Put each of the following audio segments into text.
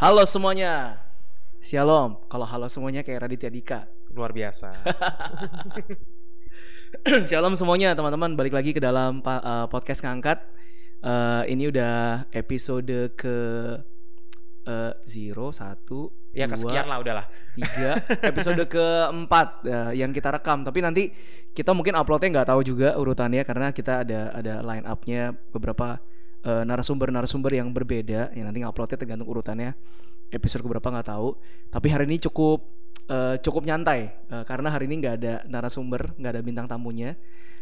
Halo semuanya. Shalom. Kalau halo semuanya kayak Raditya Dika. Luar biasa. Shalom semuanya teman-teman. Balik lagi ke dalam uh, podcast ngangkat. Uh, ini udah episode ke uh, zero satu ya dua, kesekian lah udahlah. tiga episode keempat uh, yang kita rekam tapi nanti kita mungkin uploadnya nggak tahu juga urutannya karena kita ada ada line upnya beberapa uh, narasumber-narasumber yang berbeda yang nanti uploadnya tergantung urutannya. Episode keberapa nggak tahu. Tapi hari ini cukup uh, cukup nyantai uh, karena hari ini nggak ada narasumber nggak ada bintang tamunya.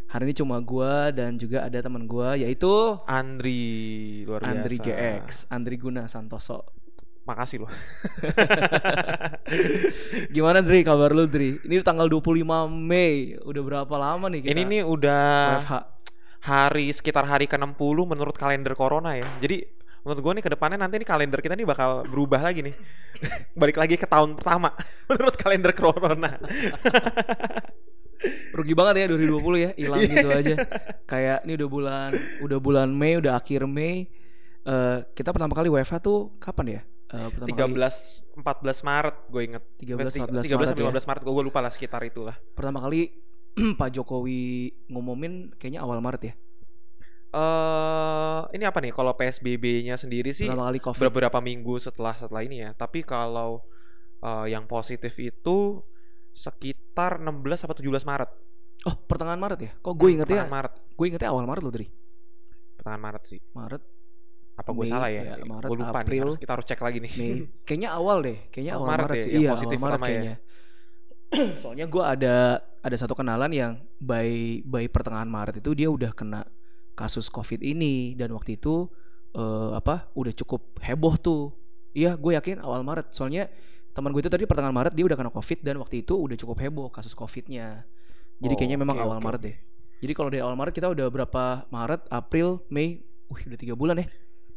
Hari ini cuma gua dan juga ada teman gua yaitu Andri luar biasa. Andri GX Andri Guna Santoso. Makasih loh. Gimana Dri? Kabar lu Dri? Ini tanggal 25 Mei. Udah berapa lama nih kita Ini nih udah WFH hari sekitar hari ke-60 menurut kalender corona ya. Jadi menurut gue nih ke depannya nanti nih kalender kita nih bakal berubah lagi nih. Balik lagi ke tahun pertama menurut kalender corona. Rugi banget ya 2020 ya hilang Iya. gitu aja Kayak ini udah bulan Udah bulan Mei Udah akhir Mei Eh, Kita pertama kali WFH tuh Kapan ya? Eh, pertama 13 kali, 14 Maret gue inget 13, 14 13 Maret sampai ya. 15 Maret gue lupa lah sekitar itulah. Pertama kali Pak Jokowi ngumumin Kayaknya awal Maret ya Eh ini apa nih kalau PSBB-nya sendiri sih Pertama kali Covid beberapa minggu setelah setelah ini ya. Tapi kalau eh, yang positif itu sekitar 16 atau 17 Maret. Oh pertengahan Maret ya? Kok gue ingetnya Pertengahan Maret. Gue ingetnya awal Maret loh Dri Pertengahan Maret sih. Maret Apa gue salah ya? ya, Maret, gue lupa April, nih. Harus, kita harus cek lagi nih. Mei kayaknya awal deh kayaknya Oh, awal Maret Maret, ya, sih yang iya positif awal Maret ya. kayaknya soalnya gue ada ada satu kenalan yang by by pertengahan Maret itu dia udah kena kasus covid ini dan waktu itu eh, apa udah cukup heboh tuh iya gue yakin awal Maret soalnya teman gue itu tadi pertengahan Maret dia udah kena covid dan waktu itu udah cukup heboh kasus covidnya jadi Oh, kayaknya memang oke, awal oke, Maret deh jadi kalau dari awal Maret kita udah berapa Maret April Mei Wih udah tiga bulan ya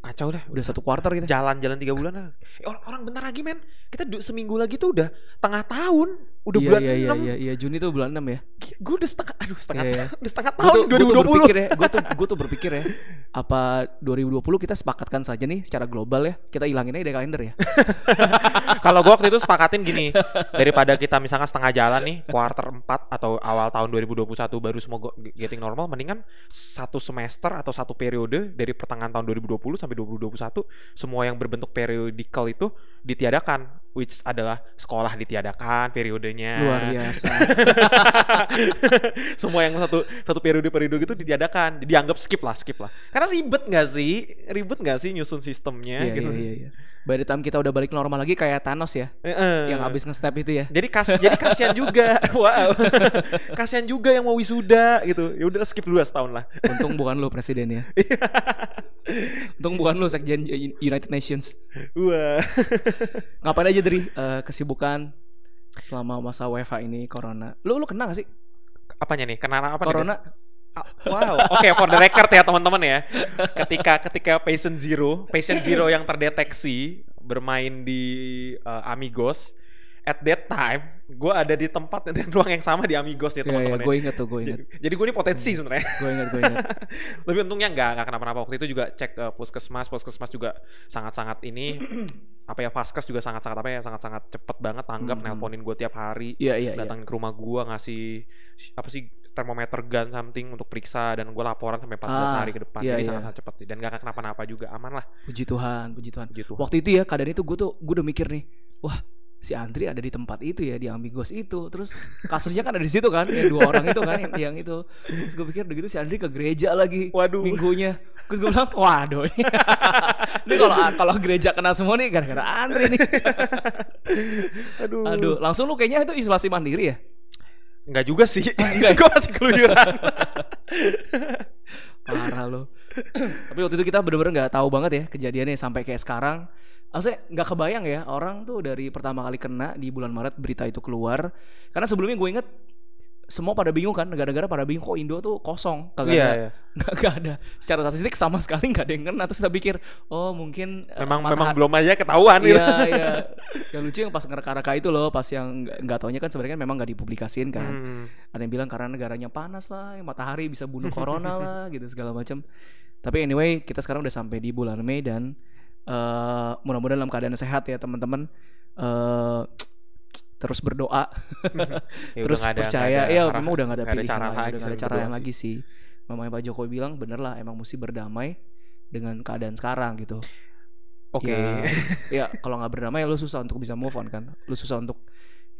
Kacau dah. udah satu kuartal kita Jalan-jalan tiga bulan lah. Eh, orang, orang bentar lagi men. Kita seminggu lagi tuh udah tengah tahun. Udah iya, bulan iya, iya, 6. iya, iya, Juni tuh bulan 6 ya. Gue udah setengah, aduh setengah, Iya, iya. udah setengah Gue tahun tuh, gua tuh 2020. berpikir ya, gue tuh, gue tuh berpikir ya, apa 2020 kita sepakatkan saja nih secara global ya, kita hilangin aja dari kalender ya. Kalau gue waktu itu sepakatin gini, daripada kita misalkan setengah jalan nih, kuarter 4 atau awal tahun 2021 baru semua getting normal, mendingan satu semester atau satu periode dari pertengahan tahun 2020 sampai 2021 semua yang berbentuk periodical itu ditiadakan, which adalah sekolah ditiadakan periodenya. Luar biasa. semua yang satu satu periode periode gitu ditiadakan, dianggap skip lah, skip lah. Karena ribet nggak sih, ribet nggak sih nyusun sistemnya Iya, gitu. iya, iya, iya. By the time kita udah balik normal lagi kayak Thanos ya, Heeh. yang abis nge-step itu ya. jadi kas jadi kasihan juga wow kasihan juga yang mau wisuda gitu ya udah skip dulu setahun lah Untung bukan lu presiden ya. Untung bukan lu sekjen United Nations. wah Ngapain aja dari eh, kesibukan selama masa WFH ini corona. Lu lu kena gak sih apanya nih kenapa apa nih, corona? Ben? Wow oke for the record ya teman-teman ya ketika ketika patient zero patient zero yang terdeteksi bermain di uh, Amigos at that time gue ada di tempat dan ruang yang sama di Amigos Iya, ya iya, teman-teman gue ya. inget tuh, gue inget. jadi, jadi gue ini potensi sebenarnya Gue inget, gue inget. Tapi untungnya enggak, enggak kenapa-napa. Waktu itu juga cek ke puskesmas, puskesmas juga sangat-sangat ini apa ya Vaskes juga sangat-sangat apa ya sangat-sangat cepet banget tanggap Hmm. nelponin gue tiap hari Iya, iya, iya. datangin ke rumah gue ngasih apa sih termometer gun something untuk periksa dan gue laporan sampai 14 Ah, hari ke depan iya, jadi iya. sangat-sangat cepet dan gak kenapa-napa juga aman lah Puji Tuhan, puji Tuhan. gitu Waktu itu ya keadaan itu gue tuh gue udah mikir nih, wah si Andri ada di tempat itu ya di Amigos itu, terus kasusnya kan ada di situ kan, yang dua orang itu kan yang, yang itu. Terus gue pikir begitu si Andri ke gereja lagi, Waduh. minggunya. Terus gue bilang, waduh ini, ini kalau kalau gereja kena semua nih gara-gara Andri nih. aduh, Aduh, langsung lu kayaknya itu isolasi mandiri ya? Enggak juga sih enggak gue masih keluyuran Parah lo. Tapi waktu itu kita bener-bener nggak tahu banget ya kejadiannya sampai kayak sekarang. Maksudnya nggak kebayang ya orang tuh dari pertama kali kena di bulan Maret berita itu keluar. Karena sebelumnya gue inget semua pada bingung kan negara-negara pada bingung kok Indo tuh kosong kagak Iya, ada nggak nggak ada secara statistik sama sekali nggak ada yang kena terus kita pikir oh mungkin eh, memang matahari- memang belum aja ketahuan gitu. Iya iya. Yang lucu yang pas ngereka-reka itu loh, pas yang nggak taunya kan sebenarnya kan memang nggak dipublikasin kan. Hmm. Ada yang bilang karena negaranya panas lah, yang matahari bisa bunuh corona lah, gitu segala macam. Tapi anyway, kita sekarang udah sampai di bulan Mei dan eh mudah-mudahan dalam keadaan sehat ya teman-teman. eh terus berdoa, Ya terus ada- percaya. ada Ya arah- memang udah nggak ada pilihan cara lain, lagi udah nggak ada cara yang lagi sih. Mamanya Pak Jokowi bilang bener lah, emang mesti berdamai dengan keadaan sekarang gitu. Oke. Ya, ya kalau nggak berdamai lu susah untuk bisa move on kan. Lu susah untuk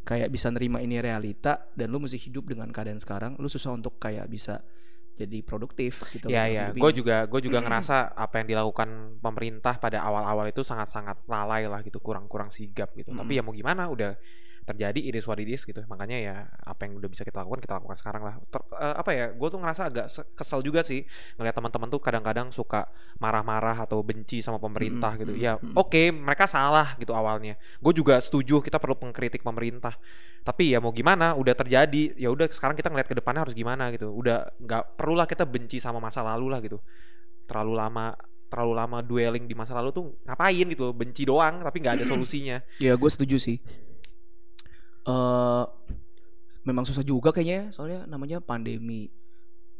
kayak bisa nerima ini realita dan lu mesti hidup dengan keadaan sekarang. Lu susah untuk kayak bisa jadi produktif gitu. Ya dalam ya, hidup gue juga gue juga ngerasa apa yang dilakukan pemerintah pada awal-awal itu sangat-sangat lalai lah gitu, kurang-kurang sigap gitu. Tapi Mm. ya mau gimana, udah terjadi iris what it is gitu. Makanya ya apa yang udah bisa kita lakukan kita lakukan sekarang lah. Ter- eh, apa ya, gue tuh ngerasa agak se- kesel juga sih ngelihat teman-teman tuh kadang-kadang suka marah-marah atau benci sama pemerintah Mm, gitu. mm, Ya mm. oke, mereka salah gitu awalnya. Gue juga setuju kita perlu mengkritik pemerintah. Tapi ya mau gimana, udah terjadi. Ya udah sekarang kita ngeliat ke depannya harus gimana gitu. Udah nggak perlulah kita benci sama masa lalu lah gitu. Terlalu lama terlalu lama dwelling di masa lalu tuh ngapain gitu benci doang tapi nggak ada solusinya. Ya gue setuju sih. Eh memang susah juga kayaknya ya, soalnya namanya pandemi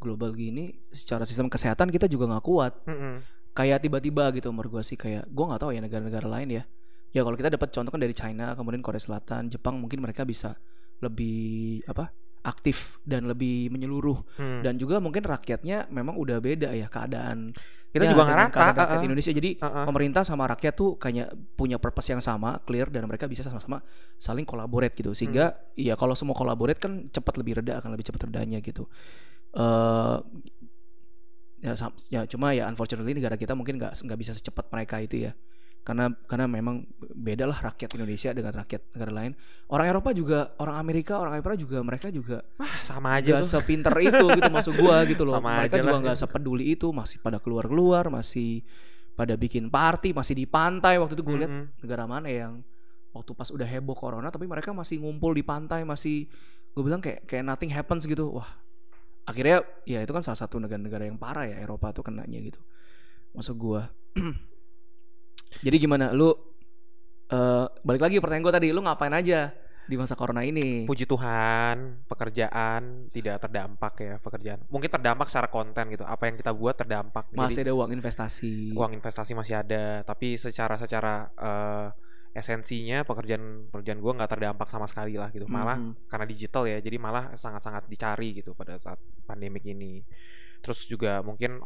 global gini secara sistem kesehatan kita juga nggak kuat. Mm-mm. Kayak tiba-tiba gitu menurut gue sih kayak gue nggak tahu ya negara-negara lain ya. Ya kalau kita dapat contoh kan dari China, kemudian Korea Selatan, Jepang mungkin mereka bisa lebih apa? Aktif dan lebih menyeluruh Hmm. dan juga mungkin rakyatnya memang udah beda ya keadaan kita ya, juga nggak dengan rata. keadaan rakyat uh-uh. Indonesia jadi Uh-uh. pemerintah sama rakyat tuh kayak punya purpose yang sama clear dan mereka bisa sama-sama saling kolaborate gitu sehingga Hmm. ya kalau semua kolaborate kan cepat lebih reda akan lebih cepat redanya gitu eh ya, ya cuma ya unfortunately negara kita mungkin nggak nggak bisa secepat mereka itu ya karena karena memang beda lah rakyat Indonesia dengan rakyat negara lain. Orang Eropa juga orang Amerika orang Eropa juga mereka juga Ah, sama aja gak tuh. sepinter itu gitu maksud gua gitu loh. Sama mereka juga nggak sepeduli itu masih pada keluar keluar masih pada bikin party masih di pantai. Waktu itu gue lihat Mm-mm. negara mana yang waktu pas udah heboh corona tapi mereka masih ngumpul di pantai masih gue bilang kayak kayak nothing happens gitu. Wah akhirnya ya itu kan salah satu negara-negara yang parah ya Eropa tuh kenanya gitu. Maksud gua jadi gimana lu eh balik lagi pertanyaan gue tadi lu ngapain aja di masa corona ini Puji Tuhan, pekerjaan tidak terdampak ya pekerjaan. Mungkin terdampak secara konten gitu. Apa yang kita buat terdampak. Jadi, masih ada uang investasi uang investasi masih ada tapi secara secara eh, esensinya pekerjaan pekerjaan gue nggak terdampak sama sekali lah gitu malah Mhm. karena digital ya jadi malah sangat-sangat dicari gitu pada saat pandemik ini terus juga mungkin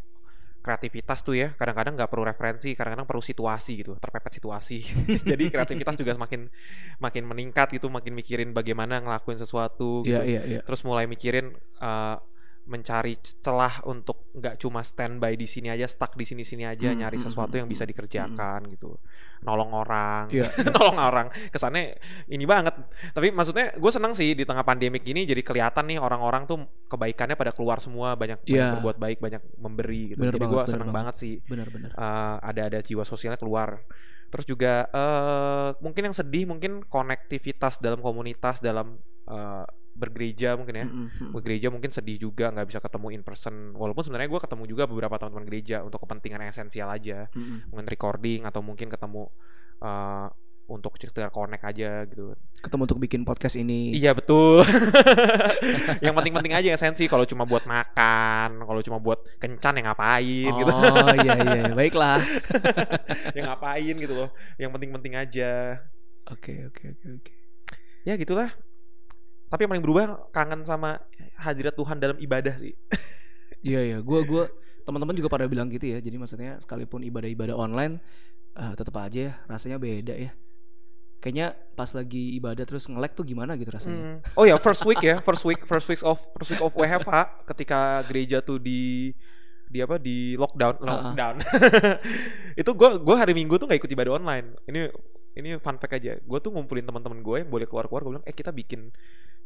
kreativitas tuh ya kadang-kadang nggak perlu referensi kadang-kadang perlu situasi gitu terpepet situasi jadi kreativitas juga semakin makin meningkat gitu makin mikirin bagaimana ngelakuin sesuatu gitu Iya iya iya. terus mulai mikirin eh, mencari celah untuk nggak cuma standby di sini aja stuck di sini sini aja Hmm, nyari hmm, sesuatu hmm, yang bisa hmm, dikerjakan gitu. Nolong orang. Iya. nolong orang. Kesannya ini banget. Tapi maksudnya gue seneng sih di tengah pandemik ini jadi kelihatan nih orang-orang tuh kebaikannya pada keluar semua. Banyak, banyak Iya. berbuat baik banyak memberi gitu. Bener jadi gue seneng banget. banget. sih. Benar-benar. eh, ada ada jiwa sosialnya keluar. Terus juga eh mungkin yang sedih mungkin konektivitas dalam komunitas dalam eh, bergereja mungkin ya Mm-mm. Gue gereja mungkin sedih juga nggak bisa ketemu in person walaupun sebenarnya gue ketemu juga beberapa teman-teman gereja untuk kepentingan yang esensial aja Mm-mm. mungkin recording atau mungkin ketemu eh, untuk sekedar connect aja gitu Ketemu untuk bikin podcast ini. iya betul yang penting-penting aja esensi kalau cuma buat makan kalau cuma buat kencan yang ngapain gitu Oh iya iya iya. baiklah. yang ngapain gitu loh yang penting-penting aja Oke oke oke oke. ya gitulah tapi yang paling berubah kangen sama hadirat Tuhan dalam ibadah sih Iya iya. Gua gua teman-teman juga pada bilang gitu ya. Jadi maksudnya sekalipun ibadah-ibadah online eh, tetap aja ya rasanya beda ya. Kayaknya pas lagi ibadah terus nge-lag tuh gimana gitu rasanya. Hmm. Oh ya, first week ya, first week, first week of first week of WFH ketika gereja tuh di di apa di lockdown, Ah, ah. lockdown. itu gue gue hari Minggu tuh nggak ikut ibadah online. Ini ini fun fact aja. Gue tuh ngumpulin teman-teman gue yang boleh keluar-keluar. Gue bilang, eh kita bikin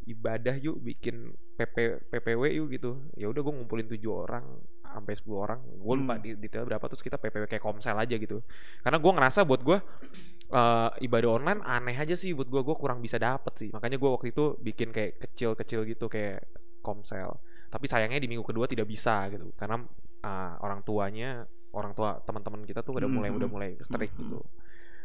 ibadah yuk, bikin PP PPW yuk gitu. Ya udah gue ngumpulin tujuh orang sampai 10 orang. Gue lupa Hmm. detail berapa terus kita PPW kayak komsel aja gitu. Karena gue ngerasa buat gue eh, ibadah online aneh aja sih buat gue gue kurang bisa dapet sih makanya gue waktu itu bikin kayak kecil-kecil gitu kayak komsel tapi sayangnya di minggu kedua tidak bisa gitu karena eh, orang tuanya orang tua teman-teman kita tuh udah mulai Mhm. udah mulai strict Mhm. gitu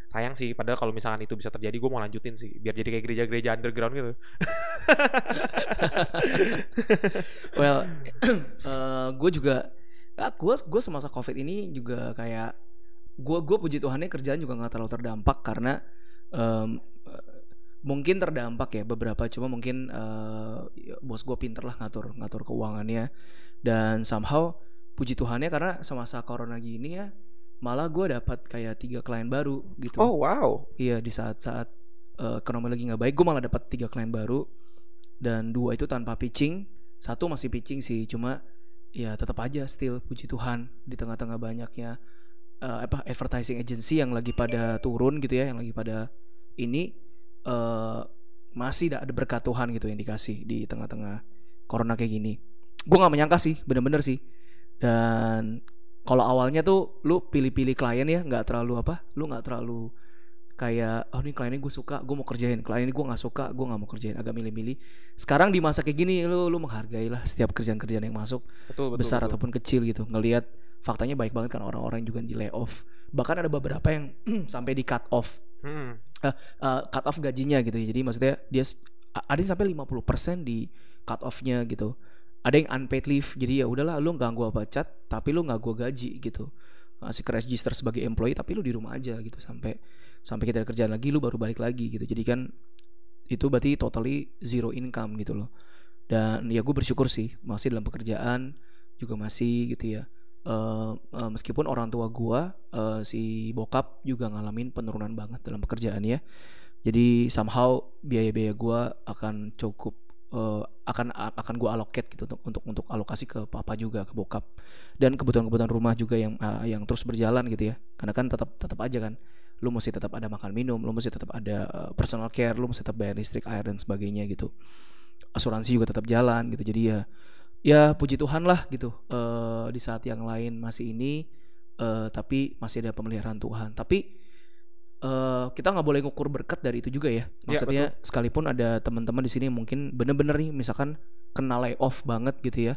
sayang sih padahal kalau misalkan itu bisa terjadi gue mau lanjutin sih biar jadi kayak gereja-gereja underground gitu Well, eh gue juga, ah, gue gue semasa covid ini juga kayak gue gue puji Tuhannya kerjaan juga nggak terlalu terdampak karena eh, mungkin terdampak ya beberapa cuma mungkin ya, bos gue pinter lah ngatur ngatur keuangannya dan somehow puji Tuhannya karena semasa corona gini ya malah gue dapat kayak tiga klien baru gitu Oh wow. Iya di saat-saat eh, ekonomi lagi nggak baik, gue malah dapat tiga klien baru dan dua itu tanpa pitching, satu masih pitching sih, cuma ya tetap aja still puji Tuhan di tengah-tengah banyaknya eh, apa advertising agency yang lagi pada turun gitu ya, yang lagi pada ini eh masih ada berkat Tuhan gitu yang dikasih di tengah-tengah corona kayak gini. Gue nggak menyangka sih, bener-bener sih. Dan kalau awalnya tuh lu pilih-pilih klien ya, nggak terlalu apa, lu nggak terlalu kayak oh ini klien ini gue suka gue mau kerjain. Klien ini gue nggak suka gue nggak mau kerjain. Agak milih-milih. Sekarang di masa kayak gini lu lu menghargai lah setiap kerjaan-kerjaan yang masuk Betul betul. besar betul. ataupun kecil gitu. Ngelihat faktanya baik banget kan orang-orang juga di layoff. Bahkan ada beberapa yang sampai di cut off. Hmm. eh, cut off gajinya gitu jadi maksudnya dia ada yang sampai 50% di cut offnya gitu ada yang unpaid leave jadi ya udahlah lu nggak gua bacat tapi lu nggak gua gaji gitu. Masih ke register sebagai employee tapi lu di rumah aja gitu sampai sampai kita ada kerjaan lagi lu baru balik lagi gitu. Jadi kan itu berarti totally zero income gitu loh. Dan ya gue bersyukur sih masih dalam pekerjaan juga masih gitu ya. Eh, eh, meskipun orang tua gua eh, si bokap juga ngalamin penurunan banget dalam pekerjaannya jadi somehow biaya-biaya gua akan cukup eh, akan akan gua allocate gitu untuk untuk untuk alokasi ke papa juga ke bokap. Dan kebutuhan-kebutuhan rumah juga yang eh, yang terus berjalan gitu ya. Karena kan tetap tetap aja kan lu mesti tetap ada makan minum lu mesti tetap ada eh, personal care lu mesti tetap bayar listrik air dan sebagainya gitu. Asuransi juga tetap jalan gitu. Jadi ya ya puji Tuhan lah gitu eh di saat yang lain masih ini eh tapi masih ada pemeliharaan Tuhan. Tapi eh kita nggak boleh ngukur berkat dari itu juga ya. Maksudnya sekalipun ada teman-teman di sini mungkin bener-bener nih misalkan kena layoff banget gitu ya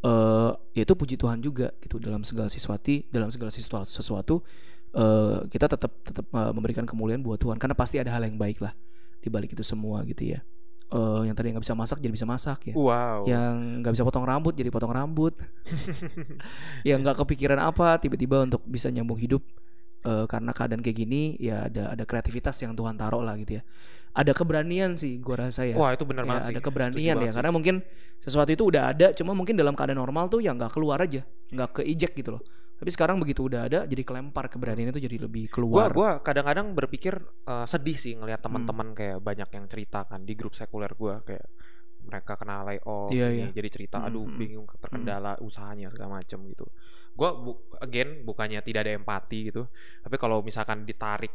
eh ya itu puji Tuhan juga gitu. Dalam segala sesuatu dalam segala sesuatu sesuatu eh kita tetap tetap eh, memberikan kemuliaan buat Tuhan. Karena pasti ada hal yang baik lah di balik itu semua gitu ya. Eh yang tadi nggak bisa masak jadi bisa masak ya. Wow. yang nggak bisa potong rambut jadi potong rambut. Yang nggak kepikiran apa tiba-tiba untuk bisa nyambung hidup eh, karena keadaan kayak gini ya ada ada kreativitas yang Tuhan taruh lah gitu ya ada keberanian sih gua rasa ya Wah itu benar Ya, banget sih. ada keberanian ya sih. karena mungkin sesuatu itu udah ada cuma mungkin dalam keadaan normal tuh ya nggak keluar aja nggak ke eject gitu loh tapi sekarang begitu udah ada jadi kelempar keberanian itu jadi lebih keluar gua kadang-kadang berpikir eh, sedih sih ngelihat Hmm. teman-teman kayak banyak yang cerita kan di grup sekuler gua kayak mereka kena layoff ini, iya. jadi cerita Hmm, aduh hmm, bingung terkendala usahanya segala macem gitu. Gua bu- again bukannya tidak ada empati gitu, tapi kalau misalkan ditarik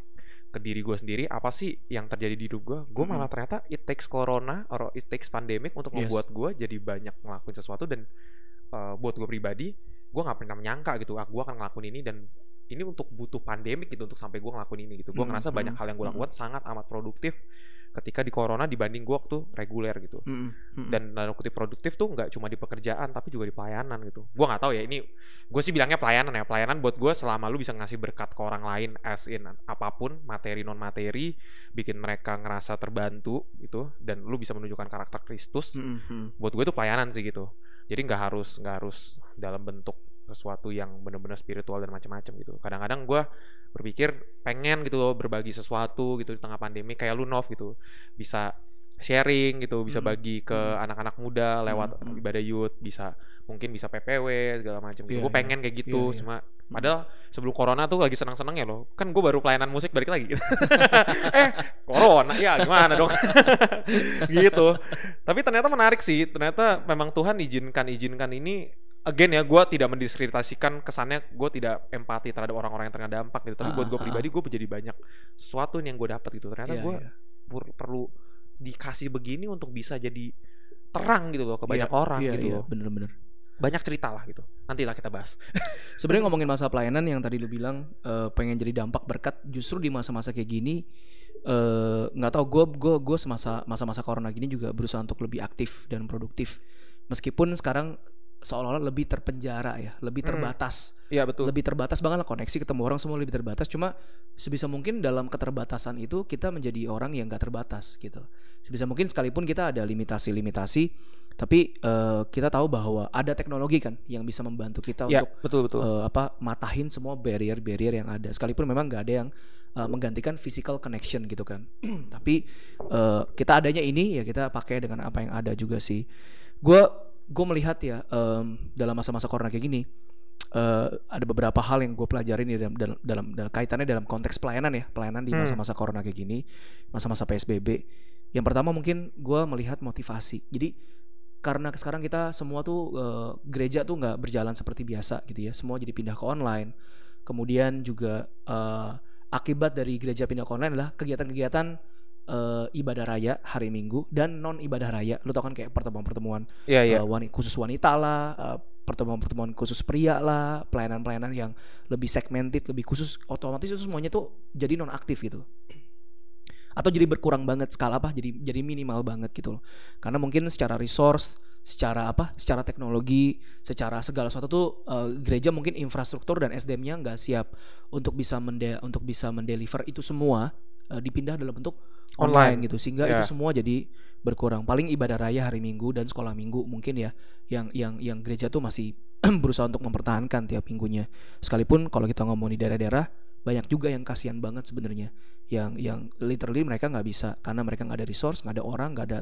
ke diri gue sendiri apa sih yang terjadi di hidup gue gue Mm-mm. malah ternyata it takes corona or it takes pandemic untuk Yes. membuat gue jadi banyak ngelakuin sesuatu dan eh, buat gue pribadi gue nggak pernah menyangka gitu ah gue akan ngelakuin ini dan ini untuk butuh pandemik gitu untuk sampai gue ngelakuin ini gitu. Gue Mm, ngerasa banyak hal yang gue lakukan sangat amat produktif ketika di corona dibanding gue waktu reguler gitu. Mm-mm, mm-mm. dan dalam kutip produktif tuh nggak cuma di pekerjaan tapi juga di pelayanan gitu. Gue nggak tahu ya ini gue sih bilangnya pelayanan ya. Pelayanan buat gue selama lu bisa ngasih berkat ke orang lain as in apa pun materi non materi bikin mereka ngerasa terbantu gitu dan lu bisa menunjukkan karakter Kristus mm. buat gue itu pelayanan sih gitu. Jadi nggak harus nggak harus dalam bentuk sesuatu yang benar-benar spiritual dan macam-macam gitu kadang-kadang gue berpikir pengen gitu loh berbagi sesuatu gitu di tengah pandemi kayak lu Nov gitu bisa sharing gitu bisa Hmm. bagi ke Hmm. anak-anak muda lewat hmm. ibadah youth bisa mungkin bisa PPW segala macam gitu Iya, gue iya. pengen kayak gitu Iya, iya. cuma padahal sebelum corona tuh lagi senang-senang ya loh kan gue baru pelayanan musik balik lagi gitu. eh corona ya gimana dong gitu tapi ternyata menarik sih ternyata memang Tuhan izinkan izinkan ini again ya gue tidak mendiskreditasikan kesannya gue tidak empati terhadap orang-orang yang terkena dampak gitu. Tapi Ah, buat gue ah, pribadi gue menjadi banyak sesuatu yang gue dapat gitu. Ternyata Iya, gue per- perlu dikasih begini untuk bisa jadi terang gitu loh ke banyak Iya, orang iya, gitu loh. Bener-bener banyak cerita lah gitu. Nantilah kita bahas. Sebenarnya ngomongin masa pelayanan yang tadi lu bilang eh, pengen jadi dampak berkat justru di masa-masa kayak gini eh, nggak tahu gue gue gue semasa masa-masa corona gini juga berusaha untuk lebih aktif dan produktif. Meskipun sekarang seolah-olah lebih terpenjara ya, lebih Hmm. terbatas. Iya betul. Lebih terbatas banget lah koneksi ketemu orang semua lebih terbatas. Cuma sebisa mungkin dalam keterbatasan itu kita menjadi orang yang gak terbatas gitu. Sebisa mungkin sekalipun kita ada limitasi-limitasi, tapi eh, kita tahu bahwa ada teknologi kan yang bisa membantu kita Iya, untuk betul betul. eh, apa matahin semua barrier-barrier yang ada. Sekalipun memang nggak ada yang eh, menggantikan physical connection gitu kan. Tapi eh, kita adanya ini ya kita pakai dengan apa yang ada juga sih. Gue gue melihat ya em, dalam masa-masa corona kayak gini eh, ada beberapa hal yang gue pelajarin ya dalam, dalam, dalam, dalam kaitannya dalam konteks pelayanan ya pelayanan di Hmm. masa-masa corona kayak gini masa-masa psbb yang pertama mungkin gue melihat motivasi. Jadi karena sekarang kita semua tuh eh, gereja tuh nggak berjalan seperti biasa gitu ya semua jadi pindah ke online. Kemudian juga eh, akibat dari gereja pindah ke online adalah kegiatan-kegiatan eh, ibadah raya hari minggu dan non ibadah raya lu tau kan kayak pertemuan-pertemuan Iya iya. eh, wani- khusus wanita lah, eh, pertemuan-pertemuan khusus pria lah, pelayanan-pelayanan yang lebih segmented, lebih khusus, otomatis itu semuanya tuh jadi non aktif gitu. Atau jadi berkurang banget skala apa? Jadi jadi minimal banget gitu loh. Karena mungkin secara resource, secara apa? Secara teknologi, secara segala sesuatu tuh eh, gereja mungkin infrastruktur dan SDM-nya nggak siap untuk bisa mende untuk bisa mendeliver itu semua eh, dipindah dalam bentuk online, Online. gitu sehingga Ya. itu semua jadi berkurang. Paling ibadah raya hari Minggu dan sekolah Minggu mungkin ya yang yang yang gereja tuh masih berusaha untuk mempertahankan tiap minggunya. Sekalipun kalau kita ngomong di daerah-daerah banyak juga yang kasihan banget sebenarnya yang yang literally mereka nggak bisa karena mereka nggak ada resource, nggak ada orang, nggak ada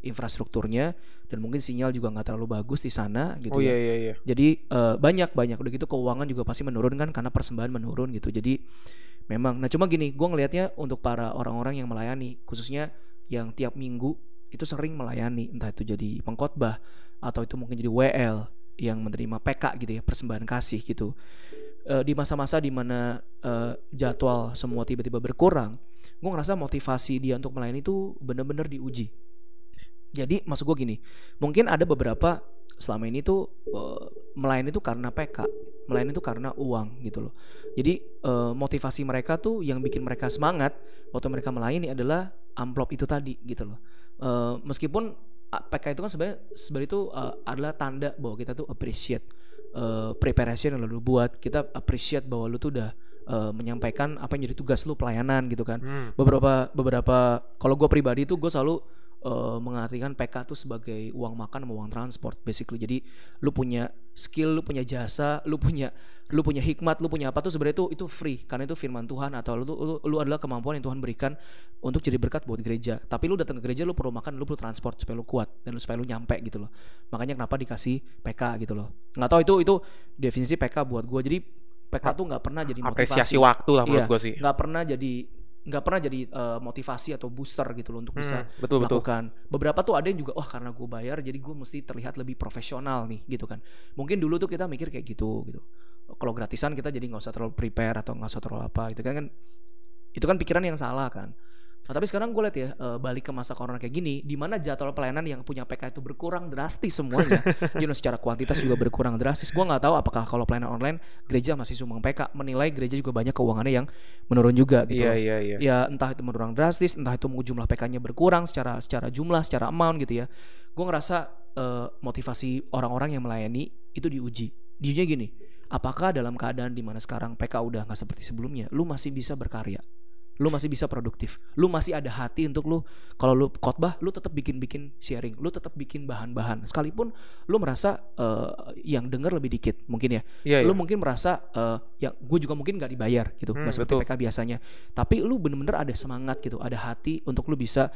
infrastrukturnya dan mungkin sinyal juga nggak terlalu bagus di sana gitu Oh ya. iya iya iya. Jadi eh, banyak banyak udah gitu keuangan juga pasti menurun kan karena persembahan menurun gitu. Jadi memang nah cuma gini, gue ngelihatnya untuk para orang-orang yang melayani khususnya yang tiap minggu itu sering melayani entah itu jadi pengkhotbah atau itu mungkin jadi WL yang menerima PK gitu ya persembahan kasih gitu. Eh, di masa-masa di mana eh, jadwal semua tiba-tiba berkurang, gue ngerasa motivasi dia untuk melayani itu bener-bener diuji. Jadi maksud gue gini, mungkin ada beberapa selama ini tuh eh, melayani itu karena PK, melayani itu karena uang gitu loh. Jadi eh, motivasi mereka tuh yang bikin mereka semangat waktu mereka melayani adalah amplop itu tadi gitu loh. Eh, meskipun PK itu kan sebenarnya sebenarnya itu eh, adalah tanda bahwa kita tuh appreciate eh, preparation yang lu buat, kita appreciate bahwa lu tuh udah eh, menyampaikan apa yang jadi tugas lu pelayanan gitu kan Hmm. beberapa beberapa kalau gue pribadi tuh gue selalu eh, mengartikan PK tuh sebagai uang makan sama uang transport basically. Jadi lu punya skill lu punya jasa lu punya lu punya hikmat lu punya apa tuh sebenarnya itu itu free. Karena itu firman Tuhan atau lu, lu lu adalah kemampuan yang Tuhan berikan untuk jadi berkat buat gereja. Tapi lu datang ke gereja lu perlu makan lu perlu transport supaya lu kuat dan lu supaya lu nyampe gitu loh. Makanya kenapa dikasih PK gitu loh. Nggak tahu itu itu definisi PK buat gue jadi PK tuh nggak pernah jadi motivasi. Apresiasi waktu lah menurut Iya, gue sih. nggak pernah jadi nggak pernah jadi eh, motivasi atau booster gitu loh untuk bisa Hmm, betul betul. melakukan. Beberapa tuh ada yang juga wah karena gue bayar jadi gue mesti terlihat lebih profesional nih gitu kan. Mungkin dulu tuh kita mikir kayak gitu gitu. Kalau gratisan kita jadi nggak usah terlalu prepare atau nggak usah terlalu apa gitu kan. Kan itu kan pikiran yang salah kan Nah, tapi sekarang gue lihat ya eh, balik ke masa corona kayak gini, di mana jadwal pelayanan yang punya PK itu berkurang drastis semuanya. you know, secara kuantitas juga berkurang drastis. Gue nggak tahu apakah kalau pelayanan online gereja masih sumbang PK, menilai gereja juga banyak keuangannya yang menurun juga gitu. Iya iya iya. ya entah itu menurun drastis, entah itu jumlah PK-nya berkurang secara secara jumlah, secara amount gitu ya. Gue ngerasa eh, motivasi orang-orang yang melayani itu diuji. Diujinya gini, apakah dalam keadaan di mana sekarang PK udah nggak seperti sebelumnya, lu masih bisa berkarya, lu masih bisa produktif, lu masih ada hati untuk lu kalau lu khotbah, lu tetap bikin-bikin sharing, lu tetap bikin bahan-bahan, sekalipun lu merasa eh, yang denger lebih dikit mungkin ya, iya. lu mungkin merasa eh, ya gue juga mungkin nggak dibayar gitu Hmm, nggak seperti betul. PK biasanya tapi lu bener-bener ada semangat gitu ada hati untuk lu bisa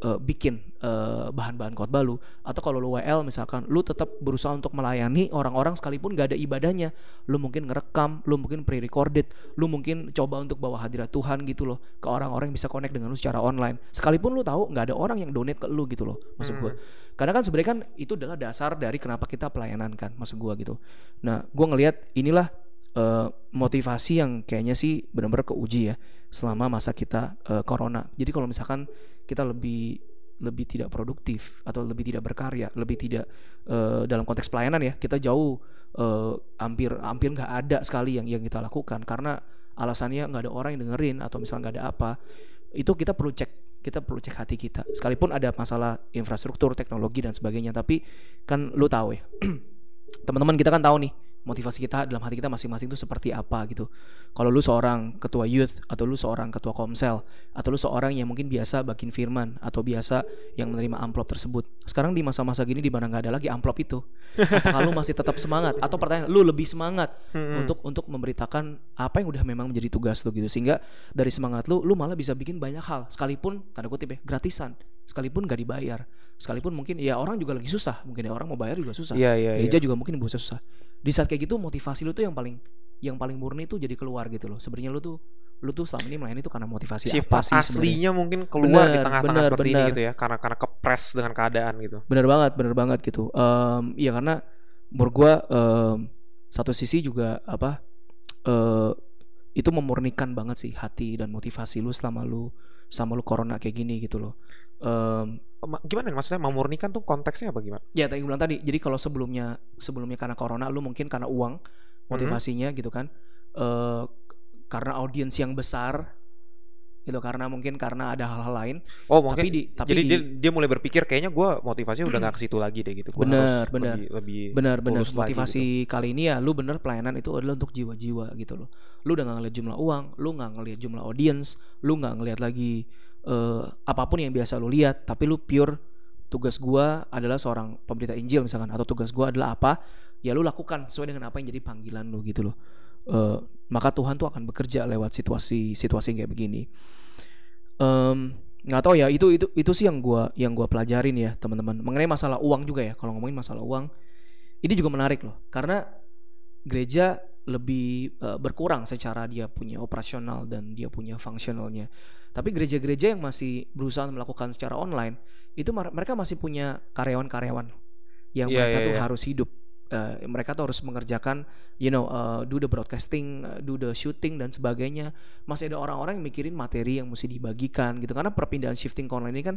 eh, bikin eh, bahan-bahan khotbah lu. Atau kalau lu WL misalkan lu tetap berusaha untuk melayani orang-orang sekalipun gak ada ibadahnya. Lu mungkin ngerekam lu mungkin pre-recorded lu mungkin coba untuk bawa hadirat Tuhan gitu loh ke orang-orang yang bisa connect dengan lu secara online. Sekalipun lu tahu nggak ada orang yang donate ke lu gitu loh maksud gue karena kan sebenarnya kan itu adalah dasar dari kenapa kita pelayanan kan maksud gua gitu. Nah gua ngelihat inilah eh, motivasi yang kayaknya sih benar-benar keuji ya selama masa kita eh, corona. Jadi kalau misalkan kita lebih lebih tidak produktif atau lebih tidak berkarya lebih tidak eh, dalam konteks pelayanan ya kita jauh eh, hampir hampir nggak ada sekali yang yang kita lakukan karena alasannya nggak ada orang yang dengerin atau misalnya nggak ada apa itu kita perlu cek kita perlu cek hati kita. Sekalipun ada masalah infrastruktur teknologi dan sebagainya tapi kan lu tahu ya teman-teman kita kan tahu nih motivasi kita dalam hati kita masing-masing itu seperti apa gitu. Kalau lu seorang ketua youth atau lu seorang ketua komsel atau lu seorang yang mungkin biasa bagiin firman atau biasa yang menerima amplop tersebut. Sekarang di masa-masa gini di mana nggak ada lagi amplop itu. Apakah lu masih tetap semangat atau pertanyaan lu lebih semangat Hmm. untuk untuk memberitakan apa yang udah memang menjadi tugas lu gitu sehingga dari semangat lu lu malah bisa bikin banyak hal sekalipun tanda kutip ya gratisan sekalipun gak dibayar. Sekalipun mungkin ya orang juga lagi susah. Mungkin ya orang mau bayar juga susah. Iya, iya, gereja juga mungkin bisa susah. Di saat kayak gitu motivasi lu tuh yang paling yang paling murni tuh jadi keluar gitu loh. Sebenarnya lu tuh lu tuh selama ini melayani tuh karena motivasi apa Sifat sih sebenarnya? aslinya mungkin keluar di Benar, tengah-tengah seperti ini benar. gitu ya, karena karena kepres dengan keadaan gitu. bener banget bener banget gitu. Em, ya karena menurut gua em, satu sisi juga apa eh itu memurnikan banget sih hati dan motivasi lu selama lu sama lu corona kayak gini gitu loh Ma- Gimana maksudnya memurnikan tuh konteksnya apa gimana? ya tadi bilang tadi jadi kalau sebelumnya sebelumnya karena corona lu mungkin karena uang motivasinya gitu kan eh karena audiens yang besar gitu karena mungkin karena ada hal-hal lain Oh mungkin tapi di tapi jadi di, dia, dia mulai berpikir kayaknya gue motivasinya udah nggak ke situ lagi deh gitu. Gua Bener, harus bener. Lebih, lebih benar benar lagi motivasi gitu. kali ini ya lu bener pelayanan itu adalah untuk jiwa-jiwa gitu loh lu udah gak ngeliat jumlah uang lu nggak ngeliat jumlah audiens lu nggak ngeliat lagi eh, apa pun yang biasa lu lihat tapi lu pure tugas gua adalah seorang pemberita Injil misalkan atau tugas gua adalah apa ya lu lakukan sesuai dengan apa yang jadi panggilan lu gitu loh. Eh, maka Tuhan tuh akan bekerja lewat situasi situasi kayak begini. Em, nggak tahu ya itu itu itu sih yang gua yang gua pelajarin ya teman-teman. Mengenai masalah uang juga ya kalau ngomongin masalah uang ini juga menarik loh. Karena gereja lebih eh, berkurang secara dia punya operasional dan dia punya fungsionalnya tapi gereja-gereja yang masih berusaha melakukan secara online itu mereka masih punya karyawan-karyawan yang Iya, mereka iya, tuh iya. harus hidup Eh, mereka tuh harus mengerjakan you know eh, do the broadcasting eh, do the shooting dan sebagainya. Masih ada orang-orang yang mikirin materi yang mesti dibagikan gitu. Karena perpindahan shifting ke online ini kan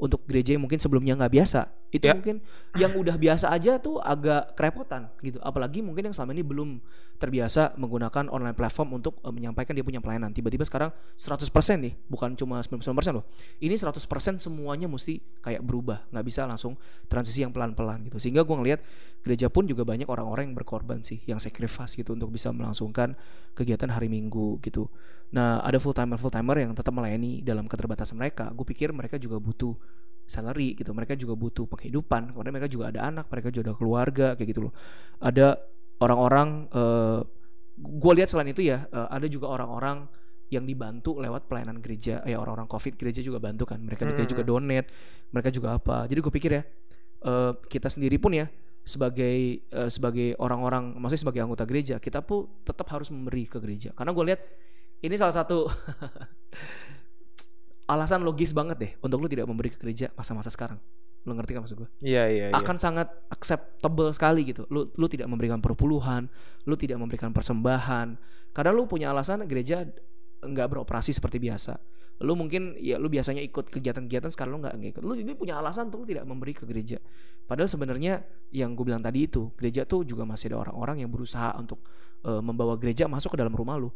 untuk gereja yang mungkin sebelumnya nggak biasa. Itu Ya. mungkin yang udah biasa aja tuh agak kerepotan gitu. Apalagi mungkin yang selama ini belum terbiasa menggunakan online platform untuk eh, menyampaikan dia punya pelayanan. Tiba-tiba sekarang 100% nih bukan cuma 99% loh. Ini 100% semuanya mesti kayak berubah. Nggak bisa langsung transisi yang pelan-pelan gitu. Sehingga gua ngelihat gereja pun juga banyak orang-orang yang berkorban sih yang sacrifice gitu untuk bisa melangsungkan kegiatan hari Minggu gitu. Nah ada full timer full timer yang tetap melayani dalam keterbatasan mereka. Gue pikir mereka juga butuh salary gitu mereka juga butuh penghidupan karena mereka juga ada anak mereka juga ada keluarga kayak gitu loh. Ada orang-orang eh gue lihat selain itu ya eh, ada juga orang-orang yang dibantu lewat pelayanan gereja. Ya orang-orang covid gereja juga bantu kan mereka Hmm, juga donate mereka juga apa. Jadi gue pikir ya eh, kita sendiri pun ya sebagai eh, sebagai orang-orang maksudnya sebagai anggota gereja kita pun tetap harus memberi ke gereja karena gue lihat ini salah satu alasan logis banget deh untuk lu tidak memberi ke gereja masa-masa sekarang lu ngerti kan maksud gue Iya iya iya. akan sangat acceptable sekali gitu. Lu lu tidak memberikan perpuluhan, lu tidak memberikan persembahan. Karena lu punya alasan gereja nggak beroperasi seperti biasa. Lu mungkin ya lu biasanya ikut kegiatan-kegiatan sekarang lu nggak ikut. Lu ini punya alasan untuk lu tidak memberi ke gereja. Padahal sebenarnya yang gue bilang tadi itu, gereja tuh juga masih ada orang-orang yang berusaha untuk eh, membawa gereja masuk ke dalam rumah lu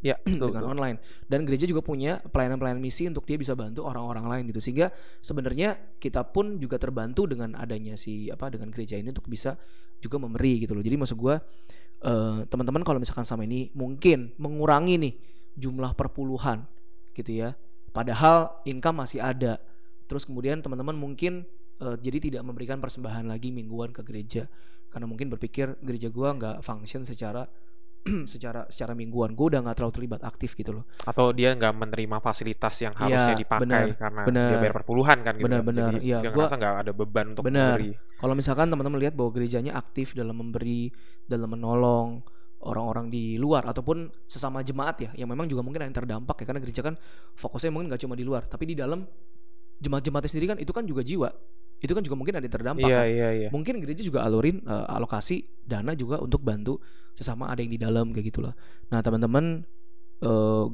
Iya, betul, dengan betul. online dan gereja juga punya pelayanan-pelayanan misi untuk dia bisa bantu orang-orang lain gitu sehingga sebenarnya kita pun juga terbantu dengan adanya si apa dengan gereja ini untuk bisa juga memberi gitu loh jadi maksud gua eh, teman-teman kalau misalkan sama ini mungkin mengurangi nih jumlah perpuluhan gitu ya padahal income masih ada terus kemudian teman-teman mungkin eh, jadi tidak memberikan persembahan lagi mingguan ke gereja karena mungkin berpikir gereja gua nggak function secara secara secara mingguan gue udah nggak terlalu terlibat aktif gitu loh Atau dia nggak menerima fasilitas yang harusnya Iya, dipakai benar, karena benar. dia bayar perpuluhan kan gitu. Benar, kan. benar. Jadi Iya, dia gua- nggak ada beban untuk Benar. memberi. kalau misalkan teman-teman lihat bahwa gerejanya aktif dalam memberi dalam menolong orang-orang di luar ataupun sesama jemaat ya yang memang juga mungkin ada yang terdampak ya karena gereja kan fokusnya mungkin nggak cuma di luar tapi di dalam jemaat-jemaatnya sendiri kan itu kan juga jiwa. Itu kan juga mungkin ada yang terdampak Iya kan. iya iya. mungkin gereja juga alurin eh, alokasi dana juga untuk bantu sesama ada yang di dalam kayak gitulah. Nah teman-teman eh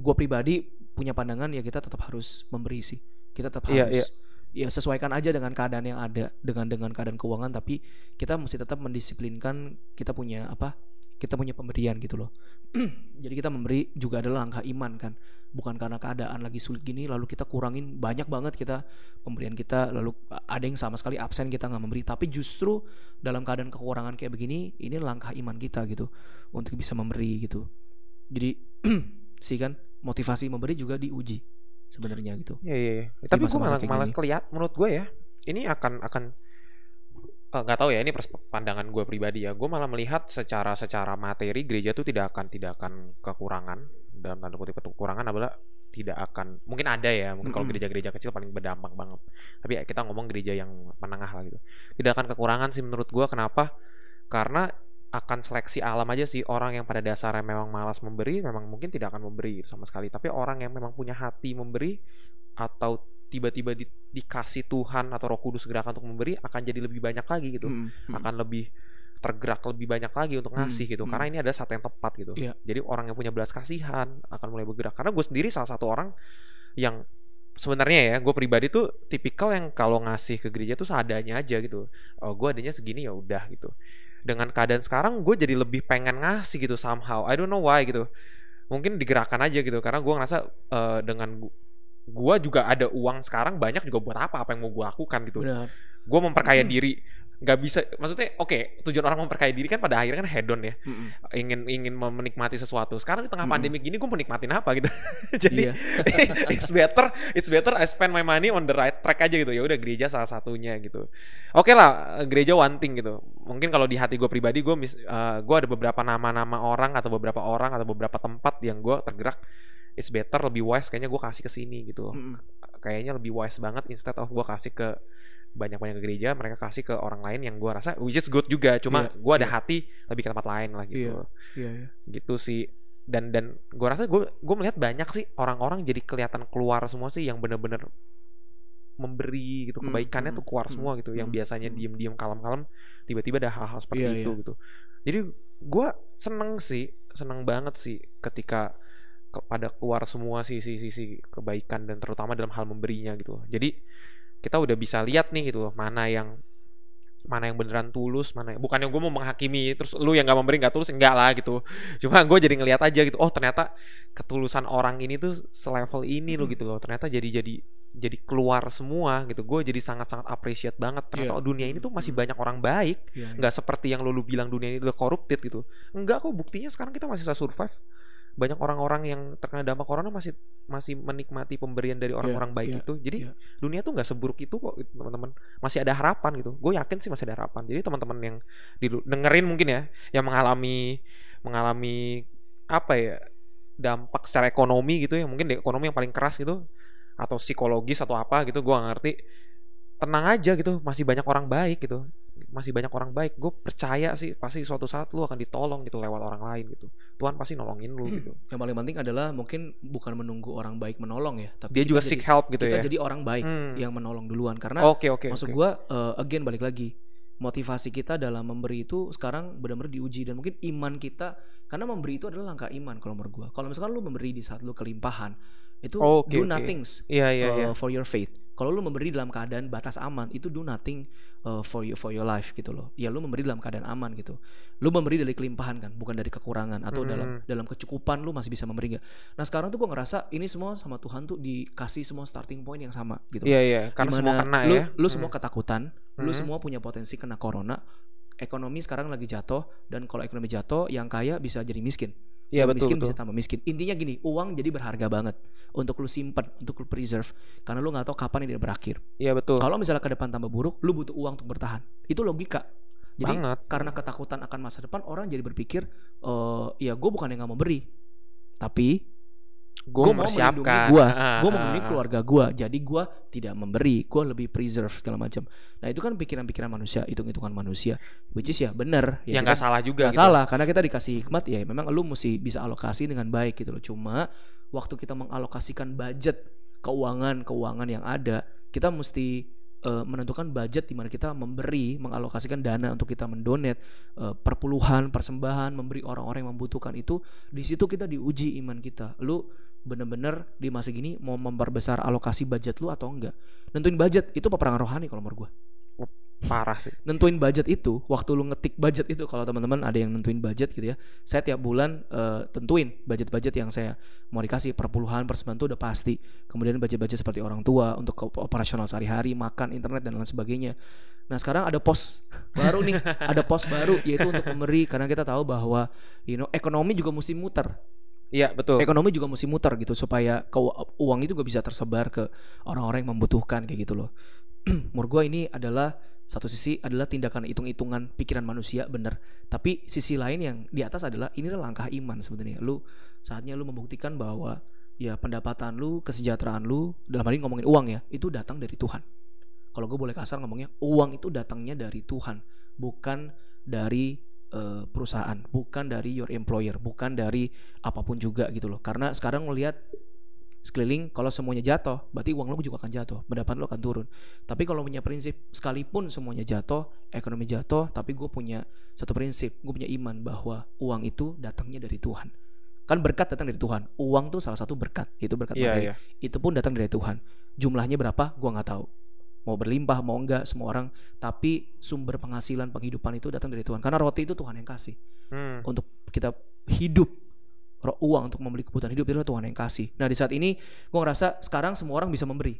gue pribadi punya pandangan ya kita tetap harus memberi sih. Kita tetap Iya, harus ya sesuaikan aja dengan keadaan yang ada dengan dengan keadaan keuangan tapi kita mesti tetap mendisiplinkan kita punya apa kita punya pemberian gitu loh. Jadi kita memberi juga adalah langkah iman kan. Bukan karena keadaan lagi sulit gini lalu kita kurangin banyak banget kita pemberian kita lalu ada yang sama sekali absen kita nggak memberi tapi justru dalam keadaan kekurangan kayak begini ini langkah iman kita gitu untuk bisa memberi gitu. Jadi sih kan motivasi memberi juga diuji sebenarnya gitu. Iya iya. iya. Tapi gue masa-masa malah malah keliat menurut gue ya ini akan akan eh, nggak tahu ya ini pandangan gue pribadi ya gue malah melihat secara secara materi gereja tuh tidak akan tidak akan kekurangan dalam tanda kutip kekurangan adalah tidak akan mungkin ada ya mungkin kalau Mm-mm. gereja-gereja kecil paling berdampak banget tapi ya kita ngomong gereja yang menengah lah gitu tidak akan kekurangan sih menurut gue kenapa karena akan seleksi alam aja sih. Orang yang pada dasarnya memang malas memberi memang mungkin tidak akan memberi sama sekali. Tapi orang yang memang punya hati memberi atau tiba-tiba di- dikasih Tuhan atau Roh Kudus gerakan untuk memberi akan jadi lebih banyak lagi gitu. Mm, mm. akan lebih tergerak lebih banyak lagi untuk Hmm, ngasih gitu. hmm. karena ini ada saat yang tepat gitu. Iya. jadi orang yang punya belas kasihan akan mulai bergerak. Karena gue sendiri salah satu orang yang sebenarnya ya gue pribadi tuh tipikal yang kalau ngasih ke gereja tuh seadanya aja gitu. Oh gue adanya segini ya udah gitu dengan keadaan sekarang gue jadi lebih pengen ngasih gitu somehow. I don't know why gitu. Mungkin digerakkan aja gitu karena gue ngerasa eh, dengan gu- gua juga ada uang sekarang banyak juga buat apa apa yang mau gue lakukan gitu. Gue memperkaya Hmm. diri nggak bisa maksudnya oke tujuan orang memperkaya diri kan pada akhirnya kan hedon ya Mm-mm. ingin ingin menikmati sesuatu sekarang di tengah Mm-mm. pandemi gini gue mau nikmatin apa gitu jadi Iya. it's better it's better I spend my money on the right track aja gitu ya udah gereja salah satunya gitu oke lah gereja one thing gitu mungkin kalau di hati gue pribadi gue mis gue ada beberapa nama-nama orang atau beberapa orang atau beberapa tempat yang gue tergerak it's better lebih wise kayaknya gue kasih ke sini gitu Mm-mm. kayaknya lebih wise banget instead of gue kasih ke banyak-banyak ke gereja mereka kasih ke orang lain yang gue rasa which is good juga cuma Iya, gue ada iya. hati lebih ke tempat lain lah gitu Iya, iya. gitu sih dan dan gue rasa gue gue melihat banyak sih orang-orang jadi kelihatan keluar semua sih yang bener-bener memberi gitu Hmm, kebaikannya hmm, tuh keluar hmm, semua gitu yang hmm, biasanya hmm. diem-diem kalem-kalem tiba-tiba ada hal-hal seperti Iya, itu iya. gitu jadi gue seneng sih seneng banget sih ketika ke- pada keluar semua sisi-sisi kebaikan dan terutama dalam hal memberinya gitu jadi kita udah bisa lihat nih gitu loh, mana yang mana yang beneran tulus mana bukannya gue mau menghakimi terus lu yang nggak memberi nggak tulus enggak lah gitu cuma gue jadi ngelihat aja gitu oh ternyata ketulusan orang ini tuh selevel ini loh Mm. gitu loh ternyata jadi jadi jadi keluar semua gitu gue jadi sangat sangat appreciate banget ternyata Iya. oh, dunia ini tuh masih Mm. banyak orang baik Iya, iya. nggak seperti yang lo lu bilang dunia ini udah corrupted gitu enggak kok buktinya sekarang kita masih bisa survive banyak orang-orang yang terkena dampak corona masih masih menikmati pemberian dari orang-orang baik iya, itu. Jadi iya. dunia tuh nggak seburuk itu kok gitu, teman-teman. Masih ada harapan gitu. Gue yakin sih masih ada harapan. Jadi teman-teman yang dengerin mungkin ya yang mengalami mengalami apa ya dampak secara ekonomi gitu ya mungkin di ekonomi yang paling keras gitu atau psikologis atau apa gitu gue ngerti. Tenang aja gitu masih banyak orang baik gitu masih banyak orang baik gue percaya sih pasti suatu saat lu akan ditolong gitu lewat orang lain gitu Tuhan pasti nolongin lu gitu Yang paling penting adalah mungkin bukan menunggu orang baik menolong ya, tapi dia kita juga jadi, seek help gitu kita ya jadi orang baik Hmm. yang menolong duluan karena oke oke maksud oke. gua eh, again balik lagi motivasi kita dalam memberi itu sekarang benar-benar diuji dan mungkin iman kita karena memberi itu adalah langkah iman kalau menurut gua. Kalau misalkan lu memberi di saat lu kelimpahan itu Oke, do oke. nothings iya iya uh, iya for your faith. Kalau lu memberi dalam keadaan batas aman, itu do nothing uh, for you for your life gitu loh. Ya lu memberi dalam keadaan aman gitu. Lu memberi dari kelimpahan kan, bukan dari kekurangan atau Hmm. dalam dalam kecukupan lu masih bisa memberi nggak. Nah sekarang tuh gua ngerasa ini semua sama Tuhan tuh dikasih semua starting point yang sama gitu. iya iya karena semua Di mana kena lu, ya Lu Hmm. semua ketakutan, lu Hmm. semua punya potensi kena corona. Ekonomi sekarang lagi jatuh dan kalau ekonomi jatuh, yang kaya bisa jadi miskin. Iya betul miskin betul bisa tambah miskin. Intinya gini, uang jadi berharga banget untuk lu simpan, untuk lu preserve karena lu nggak tahu kapan ini berakhir. iya betul Kalau misalnya ke depan tambah buruk, lu butuh uang untuk bertahan. Itu logika. Jadi banget karena ketakutan akan masa depan, orang jadi berpikir, eh ya gue bukan yang nggak mau beri, tapi gue mau melindungi gue, Ah, gue mau melindungi ah. keluarga gue, jadi gue tidak memberi, gue lebih preserve segala macam. Nah itu kan pikiran-pikiran manusia, hitung-hitungan manusia, which is ya bener. ya kita nggak salah juga Gak gitu. salah karena kita dikasih hikmat ya memang lu mesti bisa alokasi dengan baik gitu loh. Cuma waktu kita mengalokasikan budget keuangan keuangan yang ada, kita mesti eh, menentukan budget di mana kita memberi, mengalokasikan dana untuk kita mendonate eh, perpuluhan, persembahan, memberi orang-orang yang membutuhkan itu. Di situ kita diuji iman kita. Lu bener-bener di masa gini mau memperbesar alokasi budget lu atau enggak? Nentuin budget itu peperangan rohani kalau menurut gua. Parah sih. Nentuin budget itu waktu lu ngetik budget itu kalau teman-teman ada yang nentuin budget gitu ya saya tiap bulan eh, tentuin budget-budget yang saya mau dikasih per puluhan per sebulan itu udah pasti. Kemudian budget-budget seperti orang tua untuk operasional sehari-hari makan internet dan lain sebagainya. Nah sekarang ada pos baru nih ada pos baru yaitu untuk memberi. Karena kita tahu bahwa you know ekonomi juga mesti muter. Iya betul. Ekonomi juga mesti muter gitu supaya uang itu juga bisa tersebar ke orang-orang yang membutuhkan kayak gitu loh. Menurut gue ini adalah satu sisi adalah tindakan hitung-hitungan pikiran manusia bener, tapi sisi lain yang di atas adalah ini adalah langkah iman sebenarnya. Lu saatnya lu membuktikan bahwa ya pendapatan lu, kesejahteraan lu dalam hal ini ngomongin uang ya, itu datang dari Tuhan. Kalau gue boleh kasar ngomongnya, uang itu datangnya dari Tuhan, bukan dari eh, perusahaan, bukan dari your employer, bukan dari apa pun juga gitu loh. Karena sekarang ngelihat sekeliling kalau semuanya jatuh, berarti uang lo juga akan jatuh, pendapatan lo akan turun. Tapi kalau punya prinsip sekalipun semuanya jatuh, ekonomi jatuh, tapi gue punya satu prinsip, gue punya iman bahwa uang itu datangnya dari Tuhan. Kan berkat datang dari Tuhan. Uang tuh salah satu berkat, itu berkat iya materi. iya Itu pun datang dari Tuhan. Jumlahnya berapa? Gua nggak tahu. Mau berlimpah mau enggak semua orang, tapi sumber penghasilan penghidupan itu datang dari Tuhan. Karena roti itu Tuhan yang kasih Hmm. untuk kita hidup uang untuk membeli kebutuhan hidup itu adalah Tuhan yang kasih. Nah di saat ini gue ngerasa sekarang semua orang bisa memberi.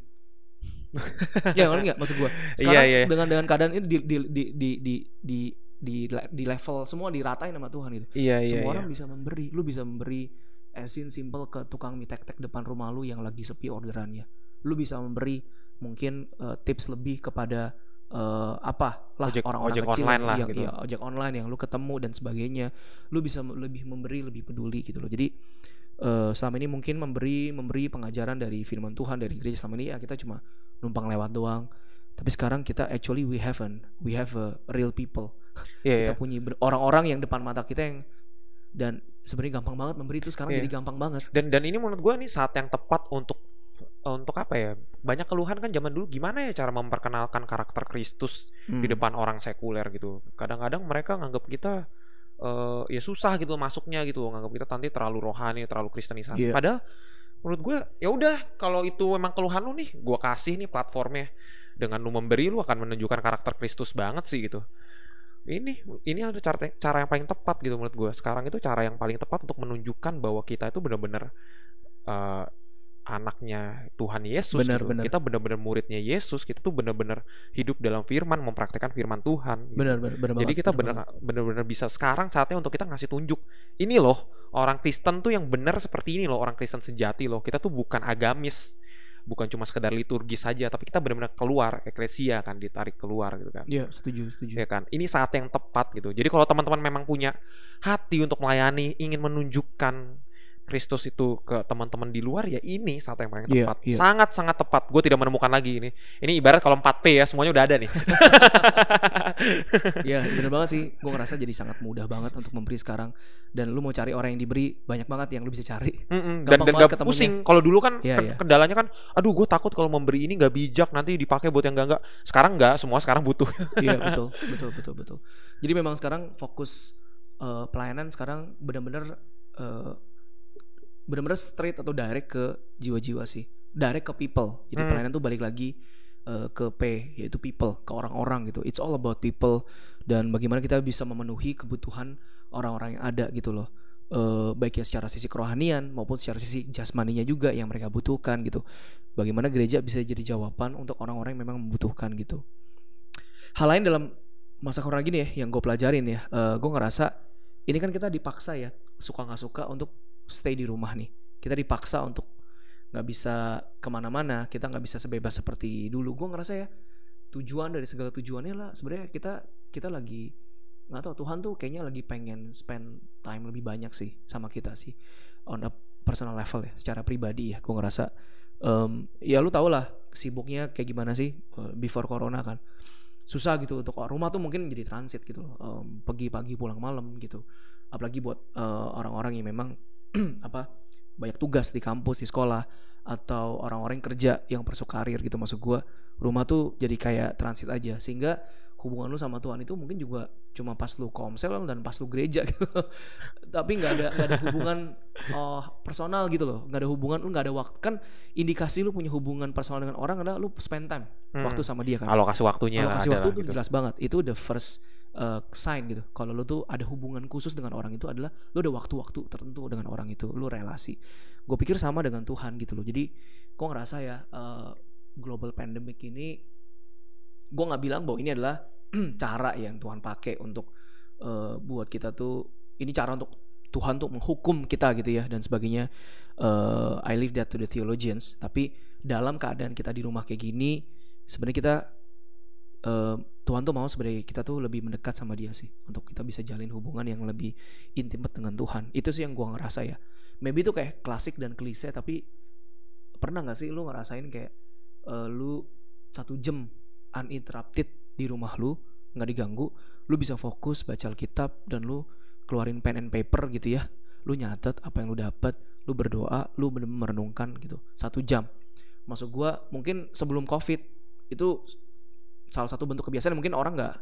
ya ngerti nggak maksud gue? Sekarang Iya, iya. dengan dengan keadaan ini di di di di di di di, di level semua diratain sama Tuhan gitu. iya iya semua iya. orang bisa memberi. Lu bisa memberi esin simple ke tukang mie tek-tek depan rumah lu yang lagi sepi orderannya. Lu bisa memberi mungkin eh, tips lebih kepada eh, apa lah orang-orang ojek kecil online yang, lah yang gitu. iya, ojek online yang lu ketemu dan sebagainya. Lu bisa lebih memberi, lebih peduli gitu loh. Jadi eh, selama ini mungkin memberi memberi pengajaran dari firman Tuhan dari gereja selama ini ya kita cuma numpang lewat doang. Tapi sekarang kita actually we have an we have a real people iya kita iya. punya orang-orang yang depan mata kita yang dan sebenarnya gampang banget memberi itu sekarang Iya. jadi gampang banget dan dan ini menurut gue nih saat yang tepat untuk untuk apa ya? Banyak keluhan kan zaman dulu. Gimana ya cara memperkenalkan karakter Kristus Hmm. di depan orang sekuler gitu? Kadang-kadang mereka nganggap kita eh, ya susah gitu masuknya gitu. Nganggap kita nanti terlalu rohani terlalu kristenisasi. Iya. padahal menurut gue ya udah kalau itu memang keluhan lu nih gue kasih nih platformnya. Dengan lu memberi lu akan menunjukkan karakter Kristus banget sih gitu. Ini ini ada cara cara yang paling tepat gitu menurut gue sekarang itu cara yang paling tepat untuk menunjukkan bahwa kita itu benar-benar eh, anaknya Tuhan Yesus Benar, gitu. benar. kita benar-benar muridnya Yesus kita tuh benar-benar hidup dalam firman mempraktekkan firman Tuhan gitu. benar benar benar Jadi banget, kita benar bener bener-bener bisa sekarang saatnya untuk kita ngasih tunjuk. Ini loh orang Kristen tuh yang benar seperti ini loh orang Kristen sejati loh. Kita tuh bukan agamis, bukan cuma sekedar liturgis saja, tapi kita benar-benar keluar eklesia kan ditarik keluar gitu kan. Iya, setuju, setuju. Ya kan. Ini saat yang tepat gitu. Jadi kalau teman-teman memang punya hati untuk melayani, ingin menunjukkan Kristus itu ke teman-teman di luar ya ini saat yang paling Iya, tepat. iya. Sangat sangat tepat. Gue tidak menemukan lagi ini. Ini ibarat kalau 4P ya semuanya udah ada nih. Iya, benar banget sih. Gue ngerasa jadi sangat mudah banget untuk memberi sekarang. Dan lu mau cari orang yang diberi banyak banget yang lu bisa cari. Dan Gampang dan banget gak ketemunya. pusing kalau dulu kan Iya, ke- iya. kendalanya kan aduh gue takut kalau memberi ini nggak bijak nanti dipakai buat yang enggak enggak sekarang enggak semua sekarang butuh iya, betul, betul, betul, betul. Jadi memang sekarang fokus eh, pelayanan sekarang benar-benar eh, benar-benar straight atau direct ke jiwa-jiwa sih. Direct ke people. Jadi Hmm. pelayanan tuh balik lagi eh, ke P yaitu people, ke orang-orang gitu. It's all about people dan bagaimana kita bisa memenuhi kebutuhan orang-orang yang ada gitu loh. Eh, baik ya secara sisi kerohanian maupun secara sisi jasmaninya juga yang mereka butuhkan gitu. Bagaimana gereja bisa jadi jawaban untuk orang-orang yang memang membutuhkan gitu. Hal lain dalam masa corona gini ya yang gue pelajarin ya, eh, gue ngerasa ini kan kita dipaksa ya suka nggak suka untuk stay di rumah nih. Kita dipaksa untuk nggak bisa ke mana-mana, kita nggak bisa sebebas seperti dulu. Gue ngerasa ya tujuan dari segala tujuannya lah sebenarnya kita kita lagi nggak tahu Tuhan tuh kayaknya lagi pengen spend time lebih banyak sih sama kita sih on a personal level ya secara pribadi ya gue ngerasa em, ya lu tau lah sibuknya kayak gimana sih eh, before corona kan susah gitu untuk rumah tuh mungkin jadi transit gitu. Em, pergi pagi pulang malam gitu apalagi buat eh, orang-orang yang memang apa banyak tugas di kampus di sekolah atau orang-orang yang kerja yang persu karir gitu maksud gua rumah tuh jadi kayak transit aja sehingga hubungan lu sama Tuhan itu mungkin juga cuma pas lu komsel dan pas lu gereja gitu. Tapi nggak ada nggak ada hubungan oh, personal gitu loh. nggak ada hubungan lu nggak ada waktu. Kan indikasi lu punya hubungan personal dengan orang adalah lu spend time Hmm. waktu sama dia kan. Alokasi waktunya Alokasi lah waktu itu gitu. jelas banget. Itu the first uh, sign gitu. Kalau lu tuh ada hubungan khusus dengan orang itu adalah lu ada waktu-waktu tertentu dengan orang itu, lu relasi. Gue pikir sama dengan Tuhan gitu loh. Jadi gue ngerasa ya uh, global pandemic ini gue nggak bilang bahwa ini adalah cara yang Tuhan pakai untuk uh, buat kita tuh ini cara untuk Tuhan tuh menghukum kita gitu ya dan sebagainya. Uh, I leave that to the theologians. Tapi dalam keadaan kita di rumah kayak gini, sebenarnya kita uh, Tuhan tuh mau sebenarnya kita tuh lebih mendekat sama Dia sih untuk kita bisa jalin hubungan yang lebih intimate dengan Tuhan. Itu sih yang gua ngerasa ya. Maybe itu kayak klasik dan klise tapi pernah nggak sih lu ngerasain kayak uh, lu satu jam uninterrupted di rumah lu nggak diganggu, lu bisa fokus baca Alkitab dan lu keluarin pen and paper gitu ya. Lu nyatet apa yang lu dapat, lu berdoa, lu bener merenungkan gitu satu jam. Masuk gua mungkin sebelum covid itu salah satu bentuk kebiasaan mungkin orang nggak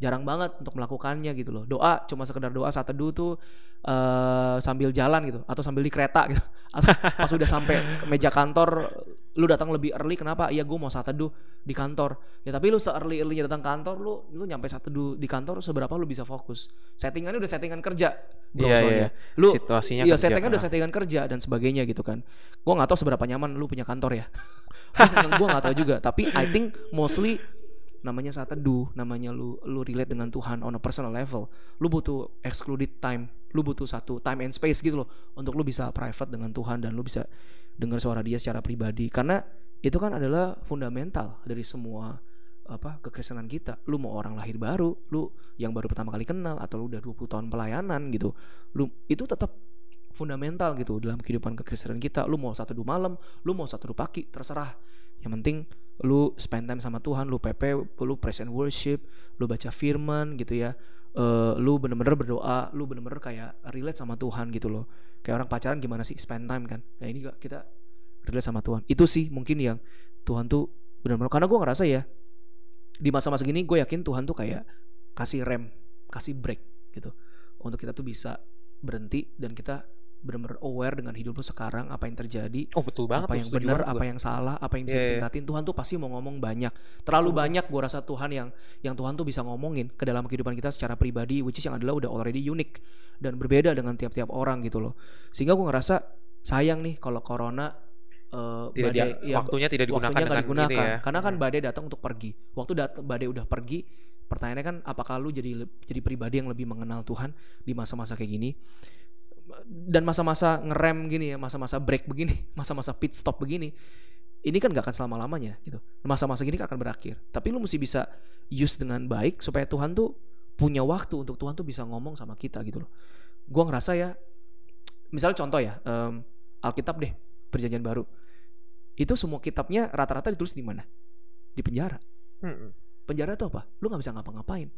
jarang banget untuk melakukannya gitu loh. Doa cuma sekedar doa saat teduh tuh eh, sambil jalan gitu atau sambil di kereta gitu. Atau pas udah sampai ke meja kantor lu datang lebih early kenapa? Iya gue mau saat teduh di kantor. Ya tapi lu se early earlynya datang kantor lu lu nyampe saat teduh di kantor seberapa lu bisa fokus? Settingannya udah settingan kerja bro Iya, soalnya. iya. lu Situasinya iya settingan udah ah. settingan kerja dan sebagainya gitu kan. Gue nggak tahu seberapa nyaman lu punya kantor ya. Gue nggak tahu juga tapi I think mostly namanya saat teduh namanya lu lu relate dengan Tuhan on a personal level lu butuh excluded time lu butuh satu time and space gitu loh untuk lu bisa private dengan Tuhan dan lu bisa dengar suara dia secara pribadi. Karena itu kan adalah fundamental dari semua apa kekristenan kita. Lu mau orang lahir baru lu yang baru pertama kali kenal atau lu udah 20 tahun pelayanan gitu lu itu tetap fundamental gitu dalam kehidupan kekristenan kita. Lu mau satu dua malam lu mau satu dua pagi terserah. Yang penting lu spend time sama Tuhan lu PP lu praise and worship lu baca firman gitu ya. Eh, lu bener-bener berdoa lu bener-bener kayak relate sama Tuhan gitu loh. Kayak orang pacaran gimana sih spend time kan? Nah ini gak kita relate sama Tuhan. Itu sih mungkin yang Tuhan tuh benar-benar karena gue ngerasa ya di masa-masa gini gue yakin Tuhan tuh kayak kasih rem kasih break gitu. Untuk kita tuh bisa berhenti dan kita benar-benar aware dengan hidup lu sekarang apa yang terjadi Oh betul banget. apa yang benar apa gua. yang salah apa yang bisa Iya, iya. ditingkatin Tuhan tuh pasti mau ngomong banyak terlalu banyak gue rasa Tuhan yang yang Tuhan tuh bisa ngomongin ke dalam kehidupan kita secara pribadi which is yang adalah udah already unik dan berbeda dengan tiap-tiap orang gitu loh sehingga gue ngerasa sayang nih kalau corona eh, Tidak badai dia- ya, waktunya tidak digunakan waktunya dengan digunakan ini ya. karena kan Hmm. badai datang untuk pergi waktu dat- badai udah pergi pertanyaannya kan apakah lu jadi jadi pribadi yang lebih mengenal Tuhan di masa-masa kayak gini dan masa-masa ngerem gini ya masa-masa break begini masa-masa pit stop begini ini kan gak akan selama lamanya gitu. Masa-masa gini kan akan berakhir. Tapi lu mesti bisa use dengan baik supaya Tuhan tuh punya waktu untuk Tuhan tuh bisa ngomong sama kita gitu loh. Gua ngerasa ya misalnya contoh ya em, Alkitab deh perjanjian baru. Itu semua kitabnya rata-rata ditulis di mana? Di penjara. Penjara itu apa? Lu nggak bisa ngapa-ngapain.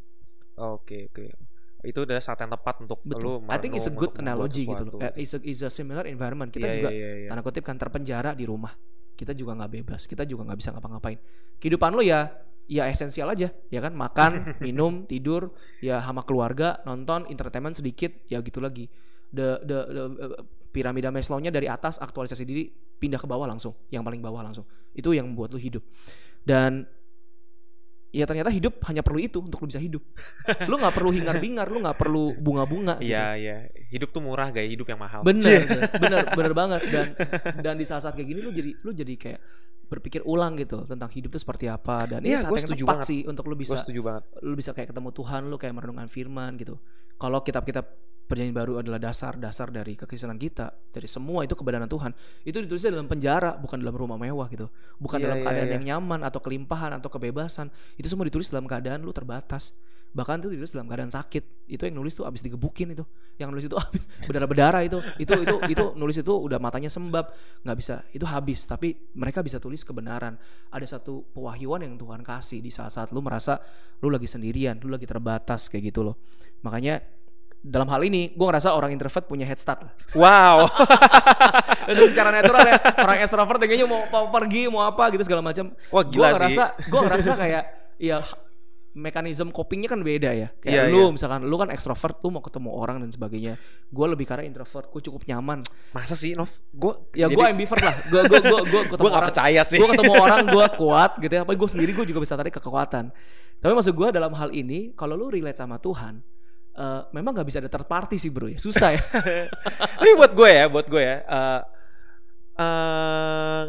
Oke oke. Itu udah saat yang tepat untuk betul. lu I think it's a good analogy gitu loh. Eh, it's a, it's a similar environment. Kita Iya, juga iya, iya, iya. tanda kutip kan terpenjara di rumah. Kita juga nggak bebas. Kita juga nggak bisa ngapa-ngapain. Kehidupan lo ya ya esensial aja ya kan? Makan minum tidur ya sama keluarga nonton entertainment sedikit ya gitu lagi. The the, the uh, piramida Maslow-nya dari atas aktualisasi diri pindah ke bawah langsung. Yang paling bawah langsung. Itu yang membuat lo hidup. Dan ya ternyata hidup hanya perlu itu untuk lo bisa hidup lu nggak perlu hingar-bingar lu nggak perlu bunga-bunga gitu. Iya iya. Hidup tuh murah gaya hidup yang mahal. Bener, bener, bener banget dan dan di saat-saat kayak gini lu jadi lu jadi kayak berpikir ulang gitu tentang hidup tuh seperti apa dan ini Iya, saat yang tepat banget. sih untuk lu bisa setuju banget. lu bisa kayak ketemu Tuhan lu kayak merenungkan firman gitu kalau kitab-kitab perjanjian baru adalah dasar-dasar dari kekristenan kita dari semua itu kebenaran Tuhan. Itu ditulisnya dalam penjara bukan dalam rumah mewah gitu. Bukan Iya, dalam iya, keadaan iya. yang nyaman atau kelimpahan atau kebebasan. Itu semua ditulis dalam keadaan lu terbatas. Bahkan itu ditulis dalam keadaan sakit. Itu yang nulis tuh abis digebukin itu. Yang nulis itu abis berdarah berdarah itu. Itu itu itu nulis itu udah matanya sembab. Nggak bisa itu habis. Tapi mereka bisa tulis kebenaran. Ada satu pewahyuan yang Tuhan kasih di saat-saat lu merasa lu lagi sendirian lu lagi terbatas kayak gitu loh. Makanya dalam hal ini gue ngerasa orang introvert punya head start lah. Wow. Itu secara natural ya orang extrovert kayaknya mau, mau pergi mau apa gitu segala macam Wah, gila sih. ngerasa gue ngerasa kayak ya mekanisme copingnya kan beda ya. Kayak Iya, lu iya. misalkan lu kan ekstrovert tuh mau ketemu orang dan sebagainya. Gue lebih karena introvert, gue cukup nyaman. Masa sih Nov? Gue Ya gue ambivert lah. Gue gue gue gue ketemu gue gak orang. percaya sih. Gue ketemu orang gue kuat gitu ya. Apa gue sendiri gue juga bisa tarik ke kekuatan. Tapi maksud gue dalam hal ini kalau lu relate sama Tuhan, eh, memang nggak bisa ada third party sih bro ya. Susah ya. Tapi buat gue ya, buat gue ya, eh eh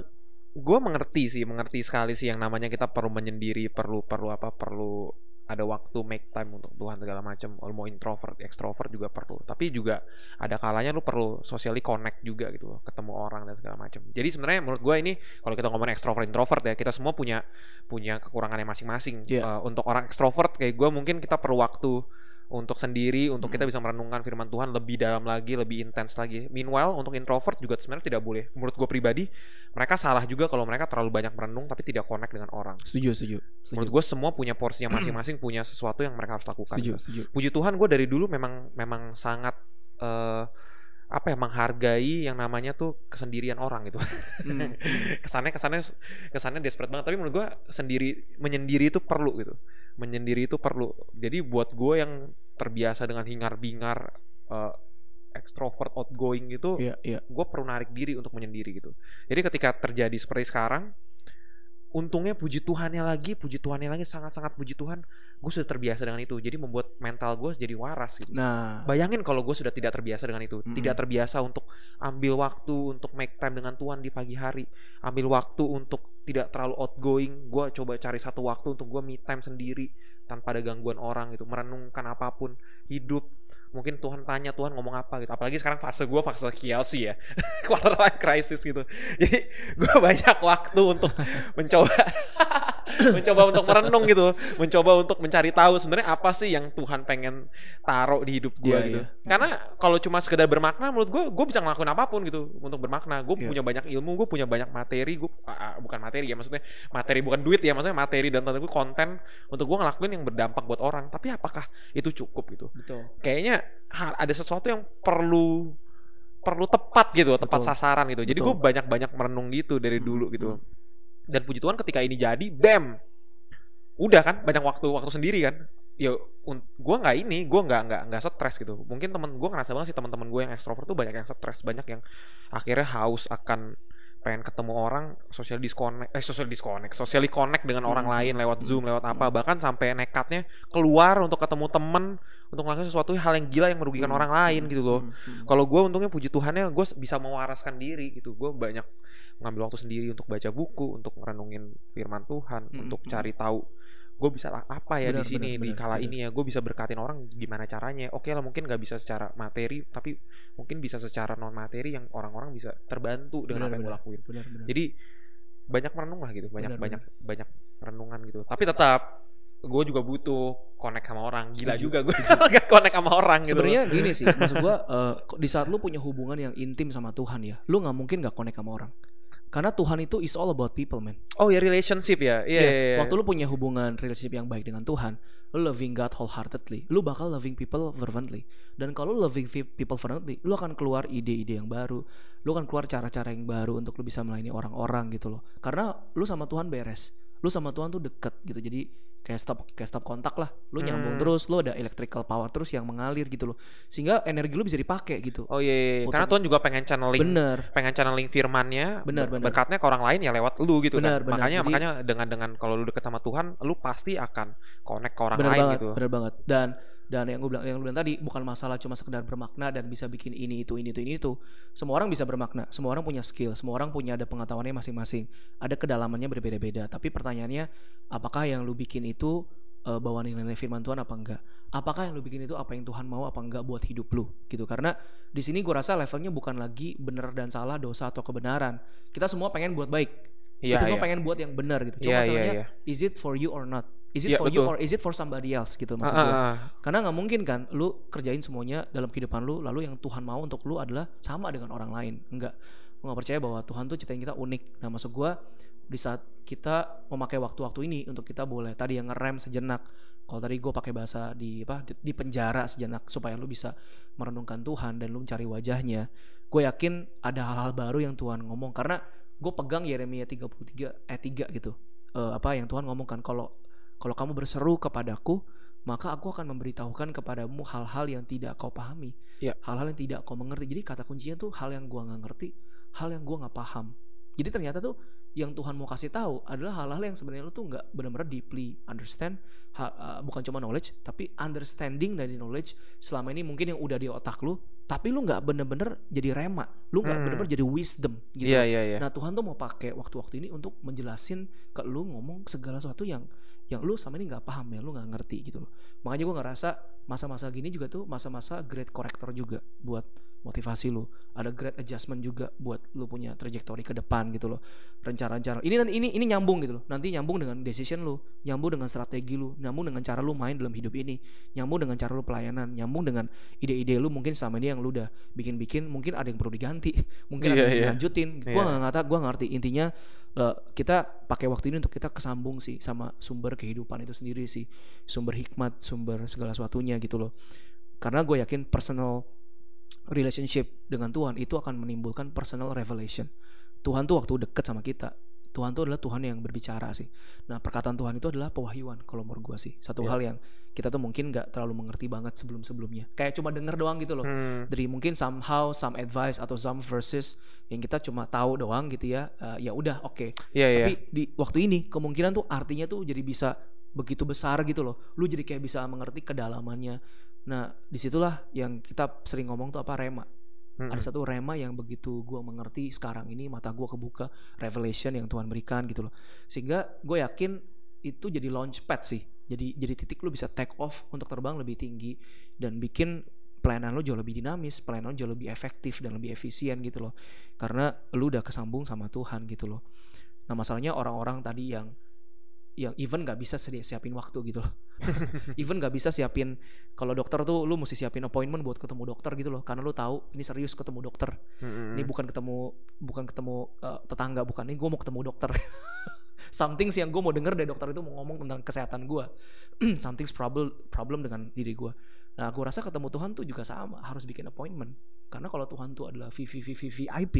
gue mengerti sih, mengerti sekali sih yang namanya kita perlu menyendiri, perlu perlu apa, perlu ada waktu make time untuk Tuhan segala macam. Kalau mau introvert, extrovert juga perlu. Tapi juga ada kalanya lu perlu socially connect juga gitu, loh, ketemu orang dan segala macam. Jadi sebenarnya menurut gue ini kalau kita ngomongin extrovert introvert ya, kita semua punya punya kekurangannya masing-masing. Iya. Eh, untuk orang extrovert kayak gue mungkin kita perlu waktu untuk sendiri untuk kita bisa merenungkan firman Tuhan lebih dalam lagi lebih intens lagi meanwhile untuk introvert juga sebenarnya tidak boleh menurut gue pribadi mereka salah juga kalau mereka terlalu banyak merenung tapi tidak connect dengan orang setuju, setuju. setuju. menurut gue semua punya porsinya masing-masing punya sesuatu yang mereka harus lakukan setuju, setuju. puji Tuhan gue dari dulu memang memang sangat eh, apa ya menghargai yang namanya tuh kesendirian orang gitu Hmm. kesannya kesannya kesannya desperate banget tapi menurut gue sendiri menyendiri itu perlu gitu menyendiri itu perlu jadi buat gue yang terbiasa dengan hingar bingar extrovert outgoing gitu Iya, iya. gue perlu narik diri untuk menyendiri gitu jadi ketika terjadi seperti sekarang untungnya puji Tuhannya lagi puji Tuhannya lagi sangat sangat puji Tuhan gue sudah terbiasa dengan itu jadi membuat mental gue jadi waras gitu Nah, Bayangin kalau gue sudah tidak terbiasa dengan itu, Mm-mm. tidak terbiasa untuk ambil waktu untuk make time dengan Tuhan di pagi hari, ambil waktu untuk tidak terlalu outgoing. Gue coba cari satu waktu untuk gue me time sendiri tanpa ada gangguan orang gitu, merenungkan apa pun hidup. Mungkin Tuhan tanya Tuhan ngomong apa gitu. Apalagi sekarang fase gue fase Kielsi ya, quarter life crisis gitu. Jadi gue banyak waktu untuk mencoba mencoba untuk merenung gitu, mencoba untuk mencari tahu sebenarnya apa sih yang Tuhan pengen taruh di hidup gue Iya, gitu. iya. Karena kalau cuma sekedar bermakna, menurut gue, gue bisa ngelakuin apa pun gitu untuk bermakna. Gue Iya. punya banyak ilmu, gue punya banyak materi, gue ah, ah, bukan materi ya maksudnya materi bukan duit ya maksudnya materi dan tanda gue konten untuk gue ngelakuin yang berdampak buat orang. Tapi apakah itu cukup gitu? betul. Kayaknya ada sesuatu yang perlu perlu tepat gitu, tepat Betul. sasaran gitu. Jadi gue banyak-banyak merenung gitu dari Hmm, dulu gitu. Dan puji Tuhan ketika ini jadi, bam, udah kan banyak waktu waktu sendiri kan. Ya, gue nggak ini, gue nggak nggak nggak stres gitu. Mungkin temen gue ngerasa banget sih teman-teman gue yang ekstrovert tuh banyak yang stres, banyak yang akhirnya haus akan pengen ketemu orang social disconnect eh social disconnect socially connect dengan orang Hmm. lain lewat Hmm. zoom lewat apa bahkan sampai nekatnya keluar untuk ketemu temen untuk melakukan sesuatu hal yang gila yang merugikan Hmm. orang lain gitu loh Hmm, hmm. kalau gue untungnya puji Tuhannya gue bisa mewaraskan diri gitu gue banyak ngambil waktu sendiri untuk baca buku untuk merenungin firman Tuhan Hmm, untuk hmm. cari tahu gue bisa apa ya Benar, di sini benar, di kala benar. ini ya gue bisa berkatin orang gimana caranya oke lah mungkin nggak bisa secara materi tapi mungkin bisa secara non materi yang orang-orang bisa terbantu dengan Benar, apa yang gue lakuin Benar, benar. jadi banyak merenung lah gitu banyak Benar, banyak banyak renungan gitu tapi tetap gue juga butuh connect sama orang gila Setuju, juga gue kalau nggak connect sama orang gitu Sebenarnya gini sih, maksud gua eh, kok di saat lu punya hubungan yang intim sama Tuhan ya, lu nggak mungkin nggak connect sama orang. Karena Tuhan itu is all about people, man. oh ya relationship ya iya Iya, iya, iya. Waktu lu punya hubungan relationship yang baik dengan Tuhan, lu loving God wholeheartedly, lu bakal loving people fervently. Dan kalau lu loving people fervently, lu akan keluar ide-ide yang baru, lu akan keluar cara-cara yang baru untuk lu bisa melayani orang-orang gitu loh. Karena lu sama Tuhan beres, lu sama Tuhan tuh deket gitu. Jadi kayak stop kayak stop kontak lah, lu nyambung Hmm. terus, lu ada electrical power terus yang mengalir gitu loh. Sehingga energi lu bisa dipakai gitu. oh iya, iya, iya. karena Tuhan juga pengen channeling Bener. pengen channeling firmannya Benar, ber- benar. berkatnya ke orang lain ya lewat lu gitu Benar, kan benar. makanya Jadi- makanya dengan dengan kalau lu deket sama Tuhan lu pasti akan connect ke orang bener lain banget, gitu bener banget. Dan dan yang gue bilang yang lu bilang tadi bukan masalah cuma sekedar bermakna dan bisa bikin ini itu ini itu ini itu. Semua orang bisa bermakna, semua orang punya skill, semua orang punya ada pengetahuannya masing-masing. Ada kedalamannya berbeda-beda. Tapi pertanyaannya, apakah yang lu bikin itu eh, bawa nilai firman Tuhan apa enggak? Apakah yang lu bikin itu apa yang Tuhan mau apa enggak buat hidup lu gitu? Karena di sini gue rasa levelnya bukan lagi benar dan salah, dosa atau kebenaran. Kita semua pengen buat baik. Iya kita semua pengen buat yang benar gitu. Cuma iya, masalahnya iya. is it for you or not? Is it for you betul. or is it for somebody else gitu maksud Ah, gue. ah, ah. Karena nggak mungkin kan lu kerjain semuanya dalam kehidupan lu lalu yang Tuhan mau untuk lu adalah sama dengan orang lain. Enggak. Gue gak percaya bahwa Tuhan tuh ciptain kita unik. Nah maksud gue di saat kita memakai waktu-waktu ini untuk kita boleh tadi yang ngerem sejenak. Kalau tadi gue pakai bahasa di apa di penjara sejenak supaya lu bisa merenungkan Tuhan dan lu mencari wajahnya. Gue yakin ada hal-hal baru yang Tuhan ngomong karena gue pegang Yeremia 33 ayat 3 gitu. Eh, apa yang Tuhan ngomongkan kalau Kalau kamu berseru kepadaku, maka aku akan memberitahukan kepadamu hal-hal yang tidak kau pahami, Iya. hal-hal yang tidak kau mengerti. Jadi kata kuncinya tuh hal yang gua nggak ngerti, hal yang gua nggak paham. Jadi ternyata tuh yang Tuhan mau kasih tahu adalah hal-hal yang sebenarnya lu tuh nggak benar-benar deeply understand, ha- uh, bukan cuma knowledge, tapi understanding dari knowledge selama ini mungkin yang udah di otak lu, tapi lu nggak bener-bener jadi rema, lu nggak Hmm. bener-bener jadi wisdom gitu. Iya iya iya. Nah Tuhan tuh mau pakai waktu-waktu ini untuk menjelasin ke lu ngomong segala sesuatu yang yang lu sama ini nggak paham ya, lu nggak ngerti gitu loh. Makanya gue ngerasa masa-masa gini juga tuh masa-masa great corrector juga buat motivasi lu. Ada great adjustment juga buat lu punya trajectory ke depan gitu loh. Rencana-rencana. Ini nanti ini ini nyambung gitu loh. Nanti nyambung dengan decision lu, nyambung dengan strategi lu, nyambung dengan cara lu main dalam hidup ini, nyambung dengan cara lu pelayanan, nyambung dengan ide-ide lu mungkin sama ini yang lu udah bikin-bikin, mungkin ada yang perlu diganti, mungkin ada Iya, yang iya. dilanjutin. Gua Iya. nggak ngata, gua ngerti intinya kita pakai waktu ini untuk kita kesambung sih sama sumber kehidupan itu sendiri sih, sumber hikmat, sumber segala sesuatunya gitu loh. Karena gue yakin personal relationship dengan Tuhan itu akan menimbulkan personal revelation. Tuhan tuh waktu deket sama kita, Tuhan tuh adalah Tuhan yang berbicara sih. Nah perkataan Tuhan itu adalah pewahyuan kalau menurut gue sih. Satu Iya. hal yang kita tuh mungkin nggak terlalu mengerti banget sebelum-sebelumnya. Kayak cuma denger doang gitu loh. Hmm. Dari mungkin somehow some advice atau some verses yang kita cuma tahu doang gitu ya. Eh, ya udah oke. Iya iya. Tapi di waktu ini kemungkinan tuh artinya tuh jadi bisa begitu besar gitu loh. Lu jadi kayak bisa mengerti kedalamannya. Nah di situlah yang kita sering ngomong tuh apa rema. Mm-mm. Ada satu rema yang begitu gua mengerti sekarang ini mata gua kebuka revelation yang Tuhan berikan gitu loh. Sehingga gue yakin itu jadi launchpad sih. Jadi jadi titik lu bisa take off untuk terbang lebih tinggi dan bikin pelayanan lu jauh lebih dinamis, pelayanan lu jauh lebih efektif dan lebih efisien gitu loh. Karena lu udah kesambung sama Tuhan gitu loh. Nah masalahnya orang-orang tadi yang yang even nggak bisa siapin waktu gitu loh. even nggak bisa siapin kalau dokter tuh lu mesti siapin appointment buat ketemu dokter gitu loh karena lu tahu ini serius ketemu dokter. Mm-mm. ini bukan ketemu bukan ketemu eh, tetangga bukan ini gue mau ketemu dokter. Something sih yang gue mau denger dari dokter itu mau ngomong tentang kesehatan gue something's problem problem dengan diri gue nah gue rasa ketemu Tuhan tuh juga sama harus bikin appointment. Karena kalau Tuhan tuh adalah VVVVVIP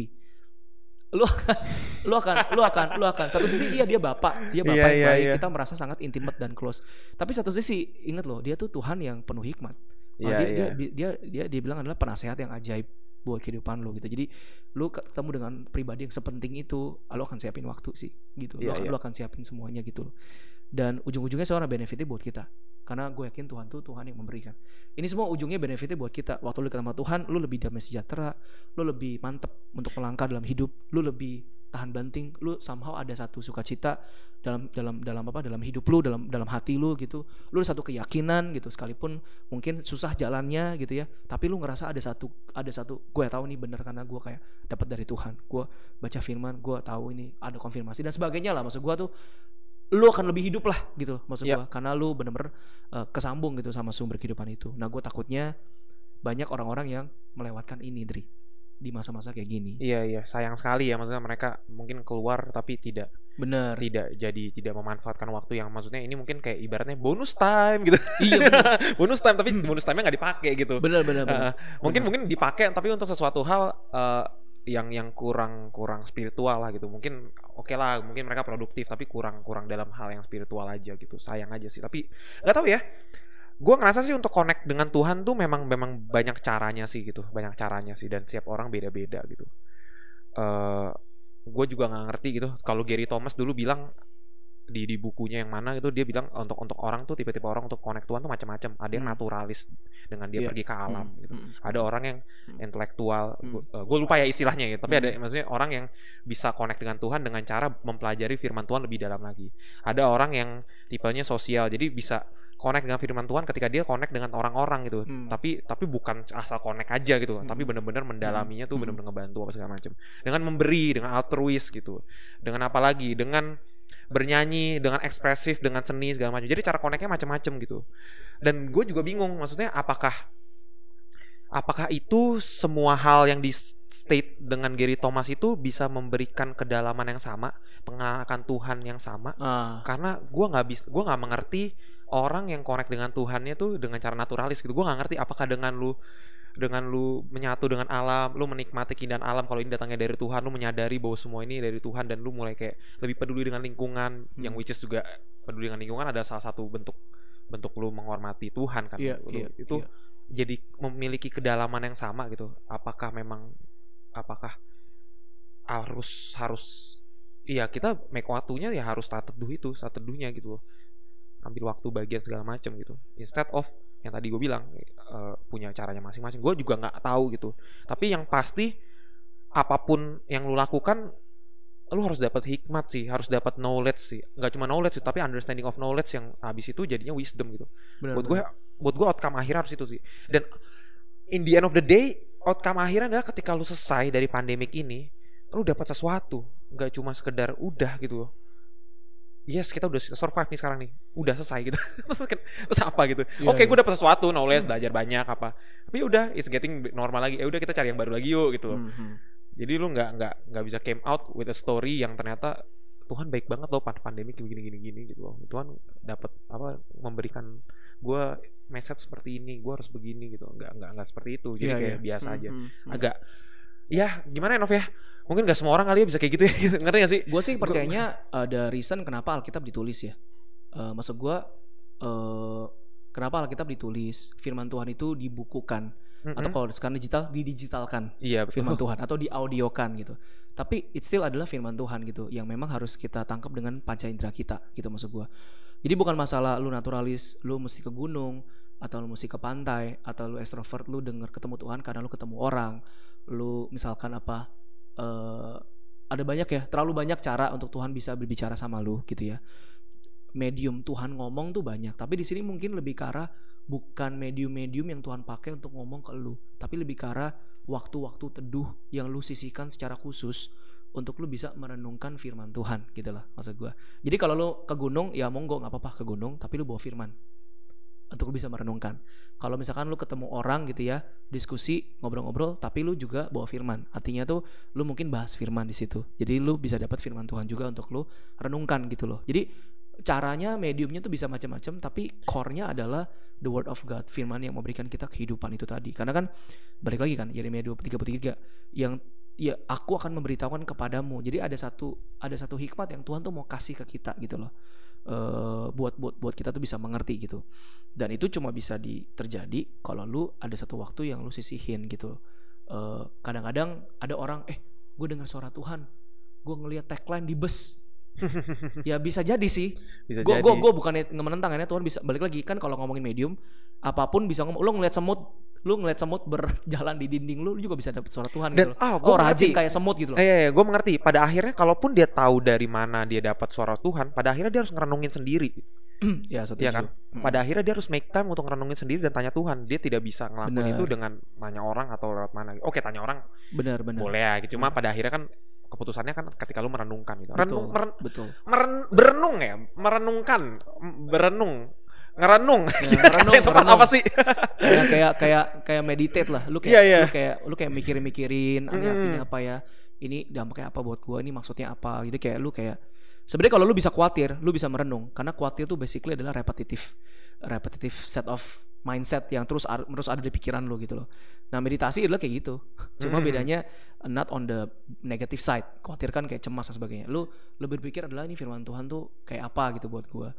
lu akan lu akan lu akan lu akan satu sisi iya dia bapak dia bapak Iya, yang iya, baik iya. kita merasa sangat intimate dan close tapi satu sisi ingat loh dia tuh Tuhan yang penuh hikmat Oh, Iya, dia, iya. dia, dia dia dia dia bilang adalah penasehat yang ajaib buat kehidupan lo gitu. Jadi lu ketemu dengan pribadi yang sepenting itu, lo akan siapin waktu sih gitu. Lo Iya, iya. lo akan siapin semuanya gitu loh. Dan ujung-ujungnya seorang benefitnya buat kita. Karena gue yakin Tuhan tuh Tuhan yang memberikan. Ini semua ujungnya benefitnya buat kita. Waktu lu ketemu Tuhan, lu lebih damai sejahtera, lu lebih mantep untuk melangkah dalam hidup, lu lebih tahan banting, lu somehow ada satu sukacita dalam dalam dalam apa dalam hidup lu dalam dalam hati lu gitu lu ada satu keyakinan gitu sekalipun mungkin susah jalannya gitu ya tapi lu ngerasa ada satu ada satu gue tahu nih bener karena gue kayak dapat dari Tuhan gue baca firman gue tahu ini ada konfirmasi dan sebagainya lah maksud gue tuh lu akan lebih hidup lah gitu loh maksud Ya. gue karena lu bener-bener eh, kesambung gitu sama sumber kehidupan itu. Nah gue takutnya banyak orang-orang yang melewatkan ini Dri di masa-masa kayak gini. Iya iya. Sayang sekali ya maksudnya mereka mungkin keluar tapi tidak bener. tidak jadi tidak memanfaatkan waktu yang maksudnya ini mungkin kayak ibaratnya bonus time gitu. Iya bener. Bonus time tapi bonus time-nya nggak dipakai gitu. Bener bener, bener. Uh, mungkin mungkin dipakai tapi untuk sesuatu hal uh, yang yang kurang kurang spiritual lah gitu. Mungkin oke lah mungkin mereka produktif tapi kurang kurang dalam hal yang spiritual aja gitu. Sayang aja sih tapi nggak tahu ya. Gue ngerasa sih untuk connect dengan Tuhan tuh memang memang banyak caranya sih gitu banyak caranya sih dan setiap orang beda-beda gitu. Eh gue juga nggak ngerti gitu. Kalau Gary Thomas dulu bilang di di bukunya yang mana gitu dia bilang untuk untuk orang tuh tipe-tipe orang untuk connect Tuhan tuh macam-macam ada yang Hmm. naturalis dengan dia Iya. pergi ke alam Hmm, gitu hmm. ada orang yang Hmm. intelektual Hmm. gue lupa ya istilahnya gitu tapi ada maksudnya orang yang bisa connect dengan Tuhan dengan cara mempelajari firman Tuhan lebih dalam lagi ada orang yang tipenya sosial jadi bisa connect dengan firman Tuhan ketika dia connect dengan orang-orang gitu Hmm. tapi tapi bukan asal connect aja gitu Hmm. tapi benar-benar mendalaminya tuh benar-benar ngebantu apa segala macam dengan memberi dengan altruis gitu dengan apa lagi dengan bernyanyi dengan ekspresif dengan seni segala macam jadi cara connectnya macam-macam gitu dan gue juga bingung maksudnya apakah apakah itu semua hal yang di state dengan Gary Thomas itu bisa memberikan kedalaman yang sama, pengenalan Tuhan yang sama? Ah, Karena gua nggak bisa, gua nggak mengerti orang yang connect dengan Tuhannya tuh dengan cara naturalis gitu. Gua nggak ngerti apakah dengan lu dengan lu menyatu dengan alam, lu menikmati keindahan alam kalau ini datangnya dari Tuhan, lu menyadari bahwa semua ini dari Tuhan dan lu mulai kayak lebih peduli dengan lingkungan, yang Hmm. which is juga peduli dengan lingkungan ada salah satu bentuk bentuk lu menghormati Tuhan kan. Iya, Lu- iya, itu iya. jadi memiliki kedalaman yang sama gitu. Apakah memang apakah harus harus iya kita make waktunya ya harus saat teduh itu saat teduhnya gitu loh ambil waktu bagian segala macam gitu instead of yang tadi gue bilang eh, punya caranya masing-masing. Gue juga nggak tahu gitu. Tapi yang pasti apa pun yang lu lakukan lu harus dapat hikmat sih harus dapat knowledge sih. Nggak cuma knowledge sih tapi understanding of knowledge yang habis itu jadinya wisdom gitu. Benar, buat gue buat gue outcome akhir harus itu sih. Dan in the end of the day outcome akhirnya adalah ketika lu selesai dari pandemik ini lu dapat sesuatu. Nggak cuma sekedar udah gitu loh yes kita udah survive nih sekarang nih. Udah selesai gitu. Terus, kan- terus apa gitu? Iya, oke iya. gue dapat sesuatu knowledge belajar banyak apa. Tapi udah it's getting normal lagi. Ya udah kita cari yang baru lagi yuk gitu. Loh Mhm. jadi lu nggak nggak nggak bisa came out with a story yang ternyata Tuhan baik banget loh pas pandemi gini gini gini gitu loh. Tuhan dapat apa memberikan gue message seperti ini gue harus begini gitu. Nggak nggak nggak seperti itu. Jadi Iya, kayak iya. biasa aja. Mhm, mhm. agak ya gimana ya Nov ya mungkin gak semua orang kali ya bisa kayak gitu ya ngerti gak sih Gue sih percayanya ada reason kenapa Alkitab ditulis ya. Eh maksud gue eh kenapa Alkitab ditulis, Firman Tuhan itu dibukukan Mm-mm. atau kalau sekarang digital didigitalkan iya betul Firman Tuhan atau diaudiokan gitu. Tapi it still adalah Firman Tuhan gitu yang memang harus kita tangkap dengan panca indera kita gitu maksud gue. Jadi bukan masalah lu naturalis, lu mesti ke gunung atau lu mesti ke pantai atau lu extrovert lu denger ketemu Tuhan karena lu ketemu orang. Lu misalkan apa eh ada banyak ya, terlalu banyak cara untuk Tuhan bisa berbicara sama lu gitu ya. Medium Tuhan ngomong tuh banyak, tapi di sini mungkin lebih ke arah bukan medium-medium yang Tuhan pakai untuk ngomong ke lu, tapi lebih ke arah waktu-waktu teduh yang lu sisihkan secara khusus untuk lu bisa merenungkan firman Tuhan gitu lah maksud gua. Jadi kalau lu ke gunung ya monggo nggak apa-apa ke gunung, tapi lu bawa firman untuk lu bisa merenungkan. Kalau misalkan lu ketemu orang gitu ya, diskusi, ngobrol-ngobrol, tapi lu juga bawa firman. Artinya tuh lu mungkin bahas firman di situ. Jadi lu bisa dapat firman Tuhan juga untuk lu renungkan gitu loh. Jadi caranya mediumnya tuh bisa macam-macam, tapi core-nya adalah the word of God, firman yang memberikan kita kehidupan itu tadi. Karena kan balik lagi kan Yeremia 33 yang ya aku akan memberitahukan kepadamu. Jadi ada satu ada satu hikmat yang Tuhan tuh mau kasih ke kita gitu loh. Eh, buat buat buat kita tuh bisa mengerti gitu. Dan itu cuma bisa di terjadi kalau lu ada satu waktu yang lu sisihin gitu. Eh, kadang-kadang ada orang eh gue dengar suara Tuhan. Gue ngelihat tagline di bus. Ya bisa jadi sih. Bisa gue gue gue bukannya menentang ya Tuhan bisa balik lagi kan kalau ngomongin medium apa pun bisa ngomong lu ngelihat semut lu ngelihat semut berjalan di dinding lu, lu juga bisa dapet suara Tuhan dan gitu loh. ah gue oh rajin kayak semut gitu loh Eh, iya, iya, gue mengerti. Pada akhirnya, kalaupun dia tahu dari mana dia dapat suara Tuhan, pada akhirnya dia harus ngerenungin sendiri, ya setuju Iya kan? Mm. Pada akhirnya dia harus make time untuk ngerenungin sendiri dan tanya Tuhan. Dia tidak bisa ngelakuin Benar. itu dengan nanya orang atau lewat mana. Oke, tanya orang benar benar boleh ya, gitu. Cuma Hmm. pada akhirnya kan keputusannya kan ketika lu merenungkan gitu. Renung, betul meren- betul meren- berenung ya, merenungkan, berenung, ngerenung. Ya, tepat merenung. apa sih? kayak kayak kayak kayak meditate lah lu kayak Iya, iya. lu kayak lu kayak mikirin-mikirin ini Mm. artinya apa ya ini dampaknya apa buat gua ini maksudnya apa gitu kayak lu kayak sebenarnya kalau lu bisa khawatir lu bisa merenung karena khawatir tuh basically adalah repetitif repetitif set of mindset yang terus terus ada di pikiran lu gitu loh nah meditasi adalah kayak gitu cuma Mm. bedanya not on the negative side khawatir kan kayak cemas dan sebagainya lu lu berpikir adalah ini firman Tuhan tuh kayak apa gitu buat gua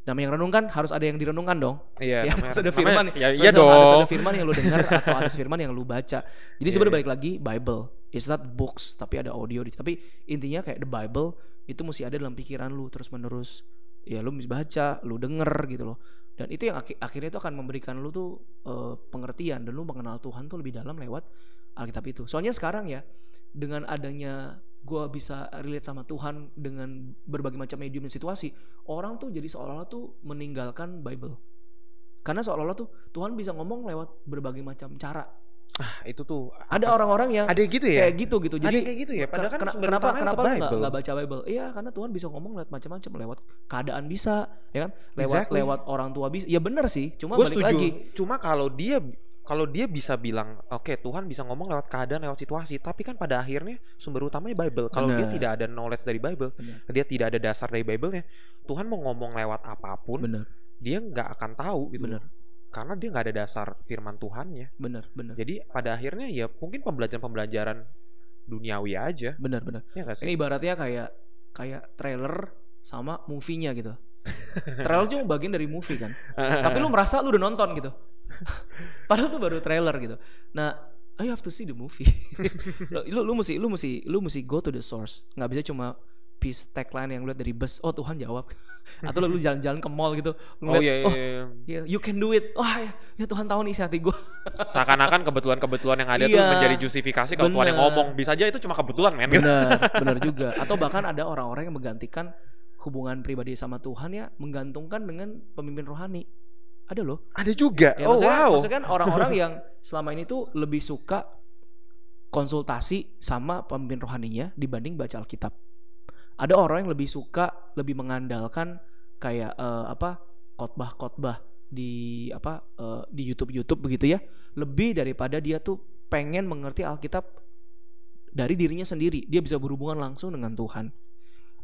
namanya yang renungkan harus ada yang direnungkan dong. Iya, ya namanya- harus ada namanya- firman. Ya, harus iya ada- harus dong. ada firman yang lu dengar atau ada firman yang lu baca. Jadi Iya, sebenarnya iya. balik lagi Bible it's not books tapi ada audio di tapi intinya kayak the Bible itu mesti ada dalam pikiran lu terus menerus ya lu mesti baca lu denger gitu loh. Dan itu yang aki- akhirnya itu akan memberikan lu tuh eh, pengertian dan lu mengenal Tuhan tuh lebih dalam lewat Alkitab itu. Soalnya sekarang ya dengan adanya gua bisa relate sama Tuhan dengan berbagai macam medium dan situasi orang tuh jadi seolah-olah tuh meninggalkan Bible karena seolah-olah tuh Tuhan bisa ngomong lewat berbagai macam cara Ah, itu tuh ada orang-orang yang ada gitu ya? kayak gitu gitu Ada jadi yang kayak gitu ya? Padahal kan sumber kenapa kenapa lu nggak Bible. nggak baca Bible iya karena Tuhan bisa ngomong lewat macam-macam lewat keadaan bisa ya kan lewat Exactly. lewat orang tua bisa ya bener sih cuma gue balik setuju. lagi Cuma kalau dia kalau dia bisa bilang oke Tuhan bisa ngomong lewat keadaan lewat situasi tapi kan pada akhirnya sumber utamanya Bible kalau dia tidak ada knowledge dari Bible Benar. dia tidak ada dasar dari Bible-nya Tuhan mau ngomong lewat apa pun Bener, dia nggak akan tahu gitu bener, karena dia nggak ada dasar firman Tuhannya bener, bener, jadi pada akhirnya ya mungkin pembelajaran-pembelajaran duniawi aja bener, bener. ya sih Ini ibaratnya kayak kayak trailer sama movie-nya gitu. trailer cuma bagian dari movie kan. Tapi lu merasa lu udah nonton gitu. Padahal tuh baru trailer gitu. Nah, you have to see the movie. lu, lu mesti lu mesti lu mesti go to the source. nggak bisa cuma piece tagline yang lu lihat dari bus. Oh Tuhan jawab. Atau lu jalan-jalan ke mall gitu. oh ngeliat, iya, iya, oh iya. yeah, you can do it. Wah ya, ya Tuhan tahu nih isi hati gue. seakan-akan kebetulan-kebetulan yang ada tuh Iya. menjadi justifikasi kalau Tuhan yang ngomong bisa aja itu cuma kebetulan men. Bener, bener juga. Atau bahkan ada orang-orang yang menggantikan hubungan pribadi sama Tuhan ya menggantungkan dengan pemimpin rohani. Ada loh. ada juga Ya, oh maksudnya, wow maksudnya kan orang-orang yang selama ini tuh lebih suka konsultasi sama pemimpin rohaninya dibanding baca Alkitab. Ada orang yang lebih suka lebih mengandalkan kayak eh, apa khotbah-khotbah di apa eh, di YouTube YouTube begitu ya, lebih daripada dia tuh pengen mengerti Alkitab dari dirinya sendiri. Dia bisa berhubungan langsung dengan Tuhan.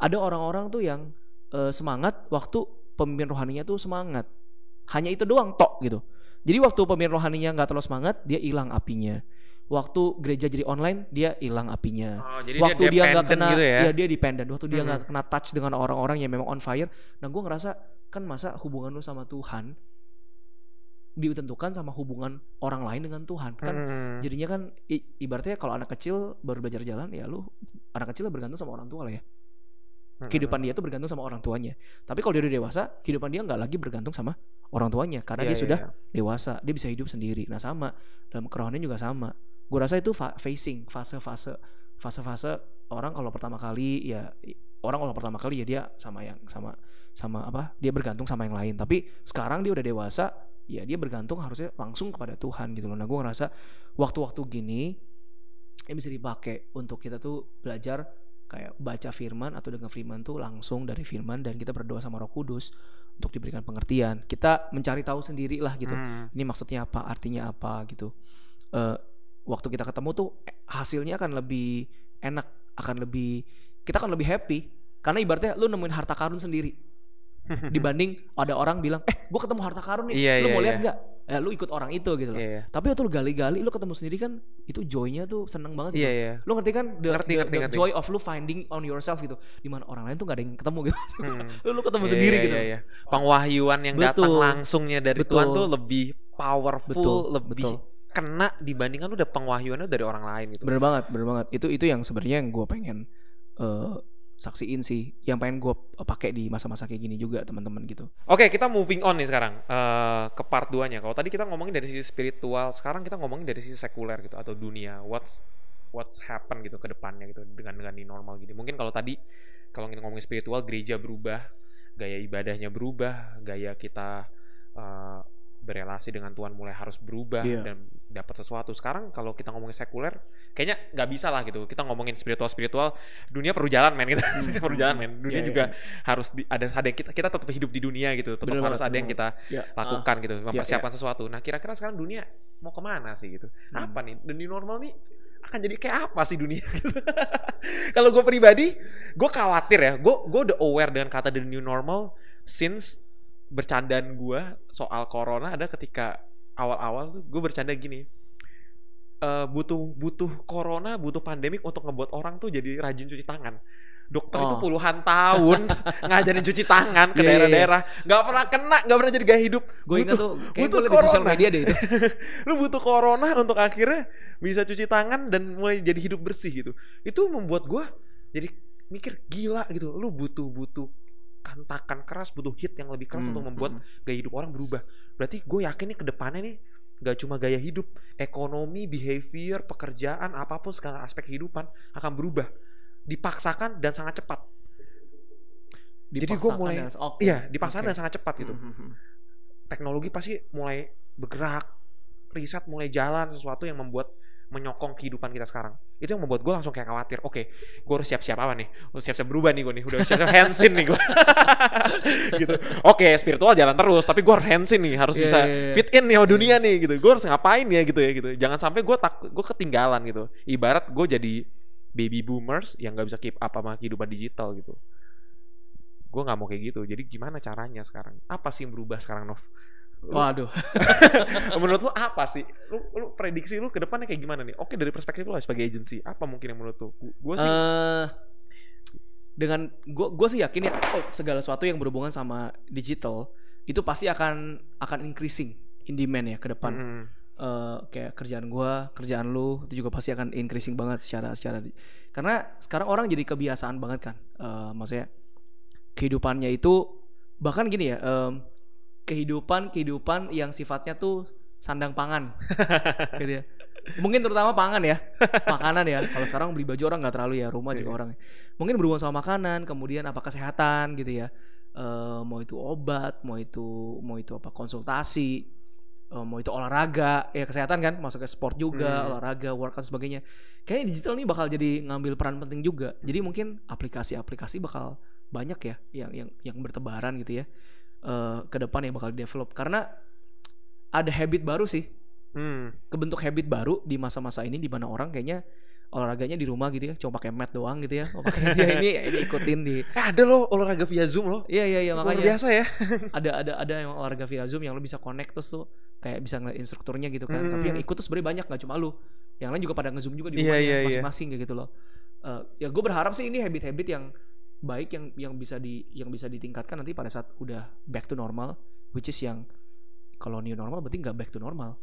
Ada orang-orang tuh yang eh, semangat waktu pemimpin rohaninya tuh semangat. Hanya itu doang tok gitu. Jadi waktu pemimpin rohaninya nggak terlalu semangat, dia hilang apinya. Waktu gereja jadi online, dia hilang apinya. Oh, jadi waktu dia nggak kena, gitu ya. ya dia dependent. Waktu dia nggak Mhm. kena touch dengan orang-orang yang memang on fire. Nah, gue ngerasa kan masa hubungan lu sama Tuhan ditentukan sama hubungan orang lain dengan Tuhan kan Hmm. jadinya kan i- ibaratnya kalau anak kecil baru belajar jalan ya lu anak kecil bergantung sama orang tua lah ya Hmm. Kehidupan dia tuh bergantung sama orang tuanya. Tapi kalau dia udah dewasa kehidupan dia nggak lagi bergantung sama orang tuanya. Karena Iya, dia iya, sudah iya. dewasa dia bisa hidup sendiri. Nah sama. Dalam kerohanian juga sama. Gue rasa itu fa- facing fase-fase fase-fase orang kalau pertama kali ya orang kalau pertama kali ya dia sama yang sama sama apa dia bergantung sama yang lain. Tapi sekarang dia udah dewasa ya dia bergantung harusnya langsung kepada Tuhan gitu loh. Nah gue ngerasa waktu-waktu gini yang bisa dipakai untuk kita tuh belajar kayak baca firman atau dengar firman tuh langsung dari firman dan kita berdoa sama Roh Kudus untuk diberikan pengertian. Kita mencari tahu sendiri lah gitu. Hmm. Ini maksudnya apa, artinya apa gitu. Eh waktu kita ketemu tuh eh, hasilnya akan lebih enak, akan lebih kita akan lebih happy karena ibaratnya lu nemuin harta karun sendiri dibanding ada orang bilang eh gue ketemu harta karun nih Iya, lu iya, mau lihat iya. nggak ya lu ikut orang itu gitu loh Iya, iya. tapi waktu lu gali-gali lu ketemu sendiri kan itu joynya tuh seneng banget gitu Iya, iya. lu ngerti kan the, Ngerti, the- ngerti, the ngerti. joy of lu finding on yourself gitu di mana orang lain tuh gak ada yang ketemu gitu Hmm. lu, lu ketemu Iya, sendiri iya, gitu iya, iya. Pengwahyuan yang datang Betul. langsungnya dari Betul. Tuhan tuh lebih powerful, Betul, lebih betul. kena dibandingkan udah pengwahyuannya dari orang lain gitu. bener banget bener banget itu itu yang sebenarnya yang gue pengen eh, saksiin sih yang pengen gue pakai di masa-masa kayak gini juga teman-teman gitu Oke, kita moving on nih sekarang eh, ke part 2-nya. Kalau tadi kita ngomongin dari sisi spiritual, sekarang kita ngomongin dari sisi sekuler gitu atau dunia. What's what's happen gitu ke depannya gitu dengan dengan new normal gini. Mungkin kalau tadi kalau kita ngomongin spiritual, gereja berubah, gaya ibadahnya berubah, gaya kita eh, berelasi dengan Tuhan mulai harus berubah Iya. dan dapat sesuatu. Sekarang kalau kita ngomongin sekuler, kayaknya nggak bisa lah gitu. Kita ngomongin spiritual spiritual, dunia perlu jalan men kita, dunia perlu jalan men. Dunia Iya, iya. juga harus di, ada ada yang kita kita tetap hidup di dunia gitu, tetap Bener harus banget, ada yang kita ya lakukan gitu, iya. mempersiapkan sesuatu. Nah, kira-kira sekarang dunia mau ke mana sih gitu? Hmm. Apa nih? Dan new normal nih akan jadi kayak apa sih dunia? gitu? Kalau gue pribadi, gue khawatir ya. Gue gue udah aware dengan kata the new normal since bercandaan gue soal corona ada ketika awal-awal tuh gue bercanda gini. eh, butuh butuh corona, butuh pandemik untuk ngebuat orang tuh jadi rajin cuci tangan. Dokter itu Oh. puluhan tahun ngajarin cuci tangan ke Iya, iya, iya. daerah-daerah, nggak pernah kena, nggak pernah jadi gaya hidup. gue ingat tuh kayak butuh gue di sosial media deh itu lu butuh corona untuk akhirnya bisa cuci tangan dan mulai jadi hidup bersih gitu. Itu membuat gua jadi mikir gila gitu. Lu butuh butuh kantakan keras, butuh hit yang lebih keras Hmm, untuk membuat hmm. gaya hidup orang berubah. Berarti gue yakin nih ke depannya nih gak cuma gaya hidup, ekonomi, behavior, pekerjaan, apa pun segala aspek kehidupan akan berubah. Dipaksakan dan sangat cepat. Jadi gua Dipaksakan mulai- dan- oke. Iya, dipaksakan Oke. dan sangat cepat gitu. Hmm, hmm, hmm. teknologi pasti mulai bergerak, riset mulai jalan sesuatu yang membuat menyokong kehidupan kita sekarang. Itu yang membuat gue langsung kayak khawatir oke gue harus siap-siap apa nih? Harus siap-siap berubah nih gue nih udah siap-siap hansin nih gue gitu. Oke spiritual jalan terus tapi gue harus hansin nih harus Iya, bisa iya, iya. fit in nih sama dunia nih gitu. Gue harus ngapain ya? Gitu ya gitu. Jangan sampai gue tak gue ketinggalan gitu. Ibarat gue jadi baby boomers yang nggak bisa keep up sama kehidupan digital gitu. Gue nggak mau kayak gitu. Jadi gimana caranya sekarang? Apa sih yang berubah sekarang Nov Waduh. menurut lu apa sih lu, lu prediksi lu ke depannya kayak gimana nih oke dari perspektif lu sebagai agency apa mungkin yang menurut lu gue sih Eh dengan gue gue sih yakin ya oh, segala sesuatu yang berhubungan sama digital itu pasti akan akan increasing in demand ya ke depan. Mm-mm. Eh, kayak kerjaan gua, kerjaan lu itu juga pasti akan increasing banget secara secara di- karena sekarang orang jadi kebiasaan banget kan. Eh, maksudnya kehidupannya itu bahkan gini ya, em, kehidupan kehidupan yang sifatnya tuh sandang pangan, gitu ya. Mungkin terutama pangan ya, makanan ya. Kalau sekarang beli baju orang nggak terlalu ya, rumah juga Iya. orang. Mungkin berhubungan sama makanan, kemudian apa kesehatan gitu ya. Eh, mau itu obat, mau itu mau itu apa konsultasi, eh, mau itu olahraga, ya kesehatan kan, masuk ke sport juga, Hmm. olahraga, workout sebagainya. Kayaknya digital ini bakal jadi ngambil peran penting juga. Jadi mungkin aplikasi-aplikasi bakal banyak ya yang yang yang bertebaran gitu ya eh, ke depan yang bakal develop karena ada habit baru sih. Hmm. kebentuk habit baru di masa-masa ini di mana orang kayaknya olahraganya di rumah gitu ya. Cuma pakai mat doang gitu ya. Oh, pakai dia ini ini ikutin di Eh, ada loh olahraga via zoom loh. Iya iya iya luar makanya. biasa ya. Ada ada ada yang olahraga via zoom yang lo bisa connect terus tuh kayak bisa ngeliat instrukturnya gitu kan. Tapi yang Hmm. ikut tuh sebenarnya banyak nggak cuma lu yang lain juga pada ngezoom juga di Iya, rumahnya iya, iya. masing-masing kayak gitu loh. Eh, ya gue berharap sih ini habit-habit yang baik yang yang bisa di yang bisa ditingkatkan nanti pada saat udah back to normal which is yang kalau new normal berarti nggak back to normal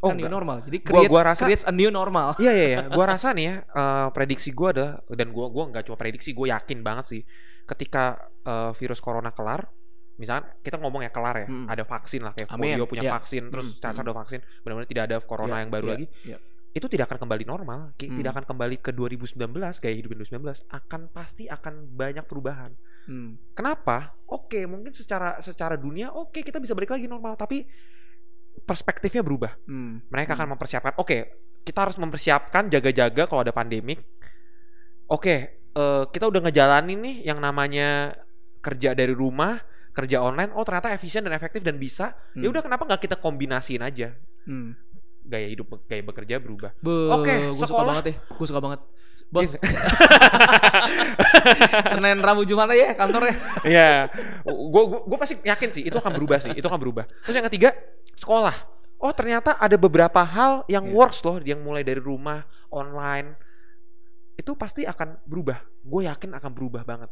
oh kan new normal jadi Gua- creates, gua rasa- creates a new normal Iya iya iya, gua rasa nih ya eh, prediksi gua ada dan gua gua nggak cuma prediksi, gua yakin banget sih ketika eh, virus corona kelar, misalkan kita ngomong ya kelar ya, Mm. ada vaksin lah kayak Amin, polio punya ya. vaksin, terus Mm, cacar mm. ada vaksin, benar-benar tidak ada corona Iya, yang baru iya, lagi, iya. Itu tidak akan kembali normal, ki- Mm. tidak akan kembali ke 2019 gaya hidup 2019, akan pasti akan banyak perubahan. Hmm. Kenapa? Oke, mungkin secara secara dunia oke kita bisa balik lagi normal, tapi perspektifnya berubah Hmm. mereka Hmm. akan mempersiapkan oke kita harus mempersiapkan jaga-jaga kalau ada pandemik oke eh, kita udah ngejalanin nih yang namanya kerja dari rumah kerja online oh ternyata efisien dan efektif dan bisa ya Hmm. udah kenapa nggak kita kombinasiin aja Hmm. Gaya hidup gaya bekerja berubah Be, Oke, gue suka banget ya. Gue suka banget. Bos. Senin, Rabu, Jumat aja ya kantornya. ya gue gue pasti yakin sih itu akan berubah sih itu akan berubah terus yang ketiga sekolah oh ternyata ada beberapa hal yang Iya. works loh yang mulai dari rumah online itu pasti akan berubah gue yakin akan berubah banget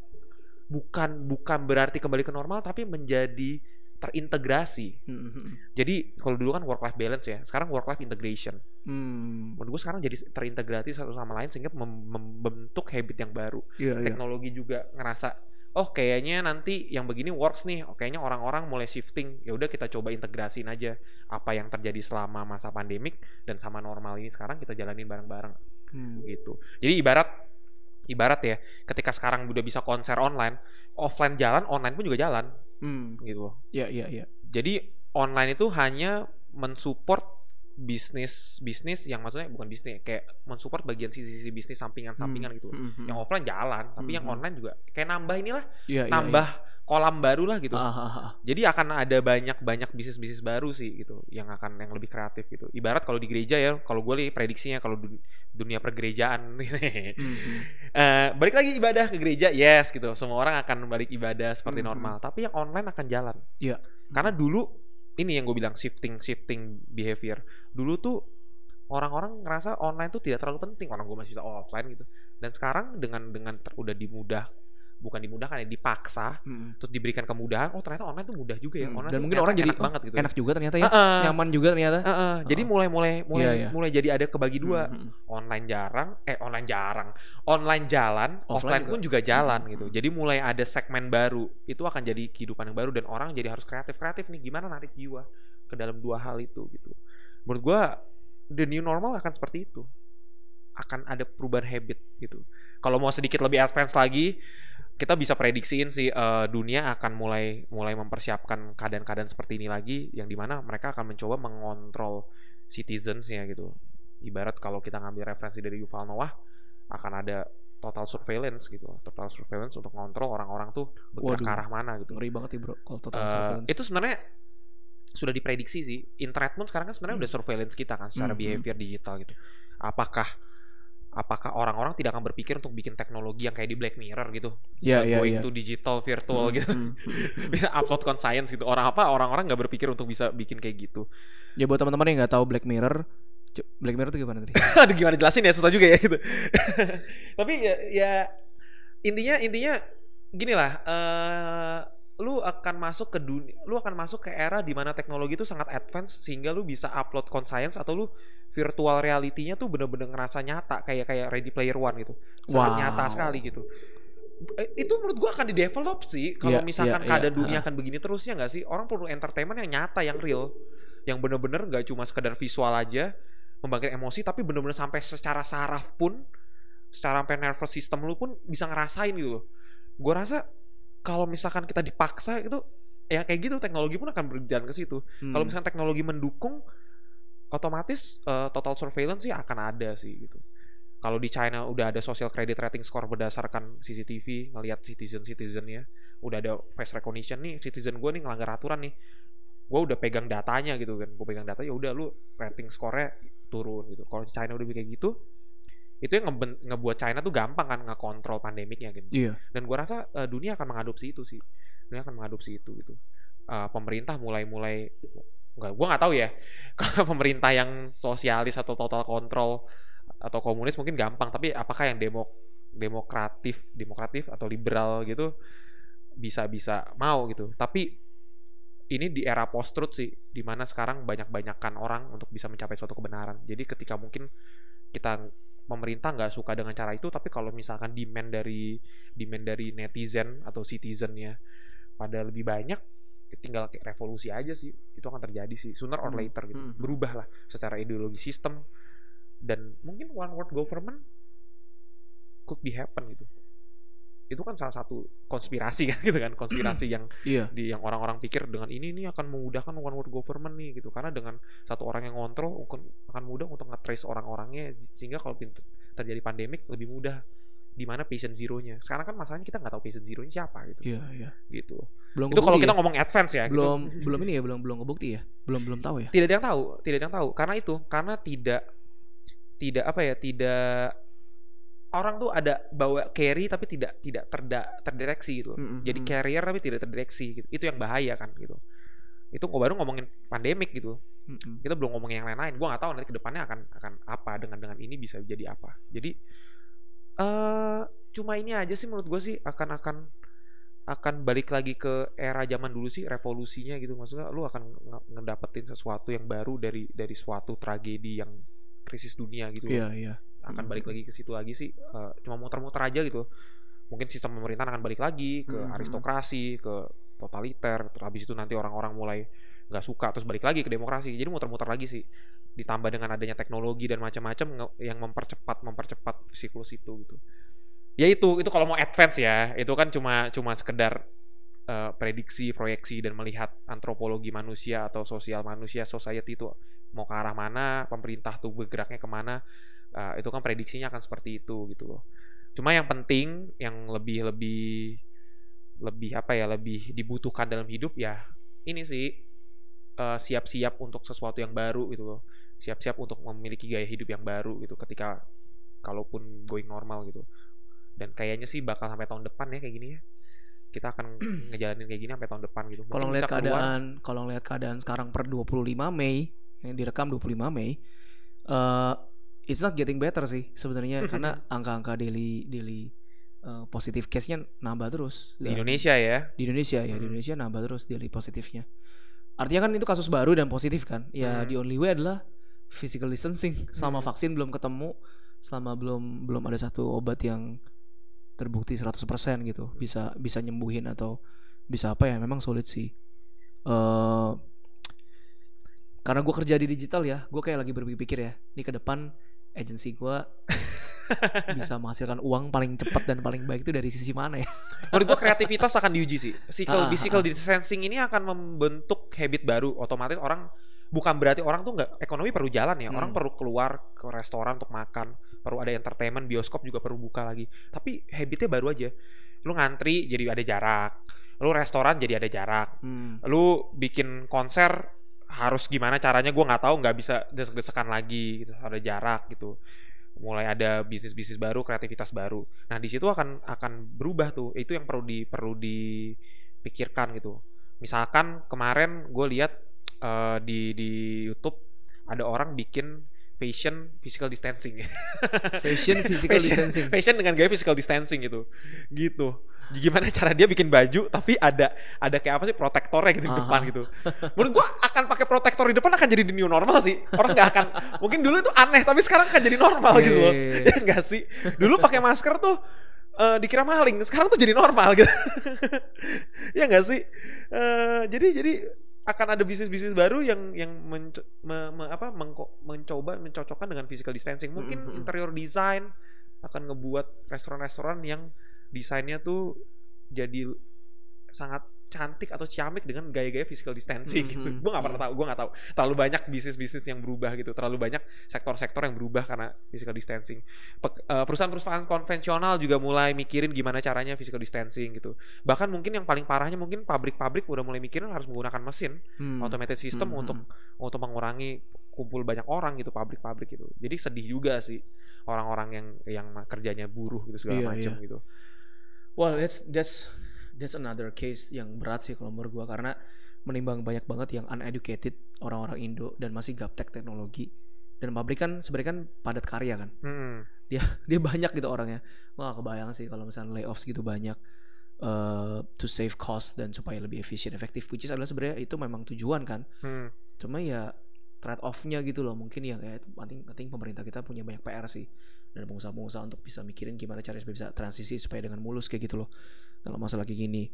bukan bukan berarti kembali ke normal tapi menjadi terintegrasi Hmm. jadi kalau dulu kan work life balance ya sekarang work life integration Hmm. menurut gue sekarang jadi terintegrasi satu sama lain sehingga mem- membentuk habit yang baru Iya, iya. teknologi juga ngerasa oh kayaknya nanti yang begini works nih oh, kayaknya orang-orang mulai shifting ya udah kita coba integrasiin aja apa yang terjadi selama masa pandemik dan sama normal ini sekarang kita jalanin bareng-bareng Hmm. gitu jadi ibarat ibarat ya ketika sekarang udah bisa konser online offline jalan online pun juga jalan Hmm. gitu loh Iya, iya, iya. jadi online itu hanya mensupport bisnis bisnis yang maksudnya bukan bisnis ya, kayak mensupport bagian sisi-sisi bisnis sampingan-sampingan gitu Hmm, hmm, yang hmm. offline jalan tapi yang Hmm. online juga kayak nambah inilah Iya, iya, nambah kolam baru lah gitu Ah, ah, ah. jadi akan ada banyak banyak bisnis bisnis baru sih gitu yang akan yang lebih kreatif gitu ibarat kalau di gereja ya kalau gue lihat prediksinya kalau dun- dunia pergerejaan Hmm, hmm. Eh, balik lagi ibadah ke gereja yes gitu semua orang akan balik ibadah seperti Hmm, normal tapi yang online akan jalan Iya. karena dulu ini yang gue bilang shifting shifting behavior. Dulu tuh orang-orang ngerasa online tuh tidak terlalu penting orang gue masih offline gitu. Dan sekarang dengan dengan ter- udah dimudah bukan dimudahkan ya dipaksa Hmm. terus diberikan kemudahan oh ternyata online tuh mudah juga ya Hmm. online Dan mungkin enak- orang jadi enak oh, banget gitu enak juga ternyata ya. Heeh. Nyaman juga ternyata. Heeh. jadi Heeh. mulai mulai mulai Iya, iya. mulai jadi ada kebagi dua Hmm, online jarang eh online jarang online jalan Offline offline, juga. pun juga jalan Hmm. gitu jadi mulai ada segmen baru itu akan jadi kehidupan yang baru dan orang jadi harus kreatif kreatif nih gimana narik jiwa ke dalam dua hal itu gitu menurut gua the new normal akan seperti itu akan ada perubahan habit gitu kalau mau sedikit lebih advance lagi kita bisa prediksiin sih eh, dunia akan mulai mulai mempersiapkan keadaan-keadaan seperti ini lagi yang di mana mereka akan mencoba mengontrol citizensnya gitu. Ibarat kalau kita ngambil referensi dari Yuval Noah akan ada total surveillance gitu. Total surveillance untuk ngontrol orang-orang tuh bergerak Waduh. ke arah mana gitu. Ngeri banget ya bro kalau total Eh, surveillance. itu sebenarnya sudah diprediksi sih. Internet pun sekarang kan sebenarnya udah surveillance kita kan secara Hmm, behavior digital gitu. Apakah apakah orang-orang tidak akan berpikir untuk bikin teknologi yang kayak di Black Mirror gitu? Iya, Bisa iya, going iya. to digital virtual Hmm, gitu. hmm, hmm. bisa upload conscience gitu. Orang apa? Orang-orang nggak berpikir untuk bisa bikin kayak gitu. Ya buat teman-teman yang nggak tahu Black Mirror, Black Mirror itu gimana tadi? aduh gimana jelasin ya? Susah juga ya gitu. Tapi ya, ya intinya intinya gini lah eh lu akan masuk ke dunia lu akan masuk ke era di mana teknologi itu sangat advance sehingga lu bisa upload conscience atau lu virtual reality-nya tuh bener-bener ngerasa nyata kayak kayak Ready Player One gitu. Sangat Wow. nyata sekali gitu. Eh, itu menurut gua akan di develop sih kalau Iya, misalkan keadaan iya. dunia akan begini terus ya nggak sih? Orang perlu entertainment yang nyata yang real yang bener-bener nggak cuma sekedar visual aja membangkit emosi tapi bener-bener sampai secara saraf pun secara sampai nervous system lu pun bisa ngerasain gitu loh. Gue rasa kalau misalkan kita dipaksa itu ya kayak gitu teknologi pun akan berjalan ke situ. Hmm. kalau misalkan teknologi mendukung otomatis eh, total surveillance sih akan ada sih gitu. Kalau di China udah ada social credit rating score berdasarkan CCTV ngelihat citizen citizennya udah ada face recognition nih citizen gue nih ngelanggar aturan nih gue udah pegang datanya gitu kan. Gue pegang data ya udah lu rating score-nya turun gitu. Kalau di China udah kayak gitu itu yang ngeben- ngebuat China tuh gampang kan ngekontrol pandemiknya gitu. Iya. dan gua rasa eh, dunia akan mengadopsi itu sih. Dunia akan mengadopsi itu gitu. Eh, pemerintah mulai-mulai nggak gua nggak tahu ya. Kalau pemerintah yang sosialis atau total kontrol atau komunis mungkin gampang tapi apakah yang demo demokratif demokratif atau liberal gitu bisa bisa mau gitu. Tapi ini di era post truth sih di mana sekarang banyak banyakkan orang untuk bisa mencapai suatu kebenaran. Jadi ketika mungkin kita pemerintah nggak suka dengan cara itu tapi kalau misalkan demand dari demand dari netizen atau citizennya pada lebih banyak tinggal kayak revolusi aja sih itu akan terjadi sih sooner or Hmm, later gitu hmm, hmm. berubah lah secara ideologi sistem dan mungkin one world government could be happen gitu itu kan salah satu konspirasi kan gitu kan konspirasi yang Iya. di yang orang-orang pikir dengan ini nih akan memudahkan one world government nih gitu karena dengan satu orang yang ngontrol akan mudah untuk nge-trace orang-orangnya sehingga kalau pintu terjadi pandemik lebih mudah di mana patient zero-nya sekarang kan masalahnya kita nggak tahu patient zero-nya siapa gitu Iya, iya. gitu Belum itu kalau kita ya? ngomong advance ya gitu. belum belum ini ya, belum belum kebukti ya. Belum belum tahu ya. tidak ada yang tahu tidak ada yang tahu karena itu karena tidak tidak apa ya tidak orang tuh ada bawa carry tapi tidak tidak terda, terdeteksi gitu. Mm-mm, jadi mm. carrier tapi tidak terdeteksi gitu. Itu yang bahaya kan gitu. Itu kok baru ngomongin pandemik gitu. Mm-mm. kita belum ngomongin yang lain-lain. Gua nggak tahu nanti ke depannya akan akan apa dengan dengan ini bisa jadi apa. Jadi eh cuma ini aja sih menurut gue sih akan akan akan balik lagi ke era zaman dulu sih revolusinya gitu. Maksudnya lu akan nge- ngedapetin sesuatu yang baru dari dari suatu tragedi yang krisis dunia gitu. Iya, iya. Akan balik lagi ke situ lagi sih. Eh, cuma muter-muter aja gitu. Mungkin sistem pemerintahan akan balik lagi ke Mhm. aristokrasi ke totaliter terus habis itu nanti orang-orang mulai nggak suka terus balik lagi ke demokrasi. Jadi muter-muter lagi sih. Ditambah dengan adanya teknologi dan macam-macam yang mempercepat mempercepat siklus itu gitu. Ya itu itu kalau mau advance ya. Itu kan cuma cuma sekedar eh, prediksi proyeksi dan melihat antropologi manusia atau sosial manusia society itu mau ke arah mana pemerintah tuh bergeraknya ke mana eh, itu kan prediksinya akan seperti itu gitu loh. Cuma yang penting yang lebih lebih lebih apa ya lebih dibutuhkan dalam hidup ya ini sih eh, siap-siap untuk sesuatu yang baru gitu loh. Siap-siap untuk memiliki gaya hidup yang baru gitu ketika kalaupun going normal gitu. Dan kayaknya sih bakal sampai tahun depan ya kayak gini ya. Kita akan ngejalanin kayak gini sampai tahun depan gitu. Kalau keluar- keadaan, kalau ngeliat keadaan sekarang per 25 Mei, yang direkam 25 Mei, eh it's not getting better sih sebenarnya karena angka-angka daily daily eh, positive case-nya nambah terus. Di Indonesia ya? di Indonesia ya di Hmm. Indonesia nambah terus daily positifnya artinya kan itu kasus baru dan positif kan? Ya Hmm. the only way adalah physical distancing. Selama Hmm. vaksin belum ketemu selama belum belum ada satu obat yang terbukti 100% gitu bisa bisa nyembuhin atau bisa apa ya memang sulit sih. Eh karena gue kerja di digital ya gue kayak lagi berpikir ya ini ke depan agensi gua bisa menghasilkan uang paling cepat dan paling baik itu dari sisi mana ya? Menurut gua kreativitas akan diuji sih. Physical Ah, physical ah. distancing ini akan membentuk habit baru. Otomatis orang bukan berarti orang tuh nggak ekonomi perlu jalan ya. Orang Hmm. perlu keluar ke restoran untuk makan, perlu ada entertainment, bioskop juga perlu buka lagi. Tapi habitnya baru aja. Lu ngantri jadi ada jarak. Lu restoran jadi ada jarak. Hmm. Lu bikin konser harus gimana caranya gue nggak tahu nggak bisa desek-desekan lagi gitu ada jarak gitu. Mulai ada bisnis-bisnis baru kreativitas baru. Nah di situ akan akan berubah tuh. Itu yang perlu di perlu dipikirkan gitu. Misalkan kemarin gue lihat eh, di di YouTube ada orang bikin fashion physical distancing. Fashion physical Fashion- distancing. fashion dengan gaya physical distancing gitu. Gitu. Gimana cara dia bikin baju tapi ada ada kayak apa sih protektornya gitu di Aha. depan gitu. Menurut gua akan pakai protektor di depan akan jadi the new normal sih. Orang nggak akan mungkin dulu itu aneh tapi sekarang akan jadi normal Iya, gitu loh. iya, iya. ya enggak sih? Dulu pakai masker tuh eh, dikira maling sekarang tuh jadi normal gitu. Ya enggak sih? Eh, jadi jadi akan ada bisnis-bisnis baru yang yang menco- me- me- apa mengko- mencoba mencocokkan dengan physical distancing mungkin Mhm. interior design akan ngebuat restoran-restoran yang desainnya tuh jadi sangat cantik atau ciamik dengan gaya-gaya physical distancing gitu. Mhm. Gue gak pernah tahu, gue gak tahu. Terlalu banyak bisnis-bisnis yang berubah gitu, terlalu banyak sektor-sektor yang berubah karena physical distancing. Eh, Perusahaan-perusahaan konvensional juga mulai mikirin gimana caranya physical distancing gitu. Bahkan mungkin yang paling parahnya mungkin pabrik-pabrik udah mulai mikirin harus menggunakan mesin Hmm. automated system Hmm, untuk untuk mengurangi kumpul banyak orang gitu pabrik-pabrik gitu. Jadi sedih juga sih orang-orang yang yang kerjanya buruh gitu segala Iya, macam iya. gitu. Well, that's that's that's another case yang berat sih kalau menurut gua karena menimbang banyak banget yang uneducated orang-orang Indo dan masih gaptek teknologi. Dan pabrik kan sebenarnya kan padat karya kan. Hmm. dia dia banyak gitu orangnya. Gak kebayang sih kalau misalnya layoffs gitu banyak eh, to save cost dan supaya lebih efisien efektif which is adalah sebenarnya itu memang tujuan kan. Hmm. cuma ya trade off-nya gitu loh mungkin ya kayak penting penting pemerintah kita punya banyak PR sih. Dan pengusaha-pengusaha untuk bisa mikirin gimana caranya supaya bisa transisi supaya dengan mulus kayak gitu loh dalam masalah kayak gini.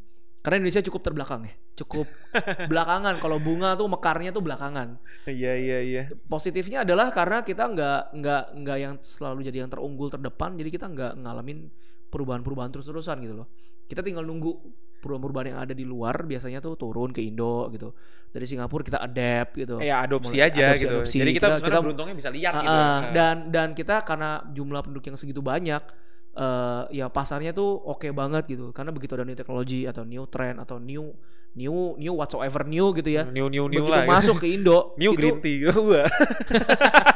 Karena Indonesia cukup terbelakang ya. Cukup belakangan. Kalau bunga tuh mekarnya tuh belakangan. Iya iya iya. positifnya adalah karena kita nggak nggak nggak yang selalu jadi yang terunggul terdepan. Jadi kita nggak ngalamin perubahan-perubahan terus-terusan gitu loh. Kita tinggal nunggu perubahan-perubahan yang ada di luar biasanya tuh turun ke Indo gitu. Dari Singapura kita adapt gitu. Ya adopsi Mulai aja adopsi, gitu. adopsi. Jadi kita, Kita- kita- beruntungnya bisa lihat Ah, gitu. ah, dan dan kita karena jumlah penduduk yang segitu banyak eh ya pasarnya tuh oke banget gitu karena begitu ada new teknologi atau new trend atau new new new whatsoever new gitu ya new new new begitu lah. gitu. masuk ke Indo new itu green tea gua.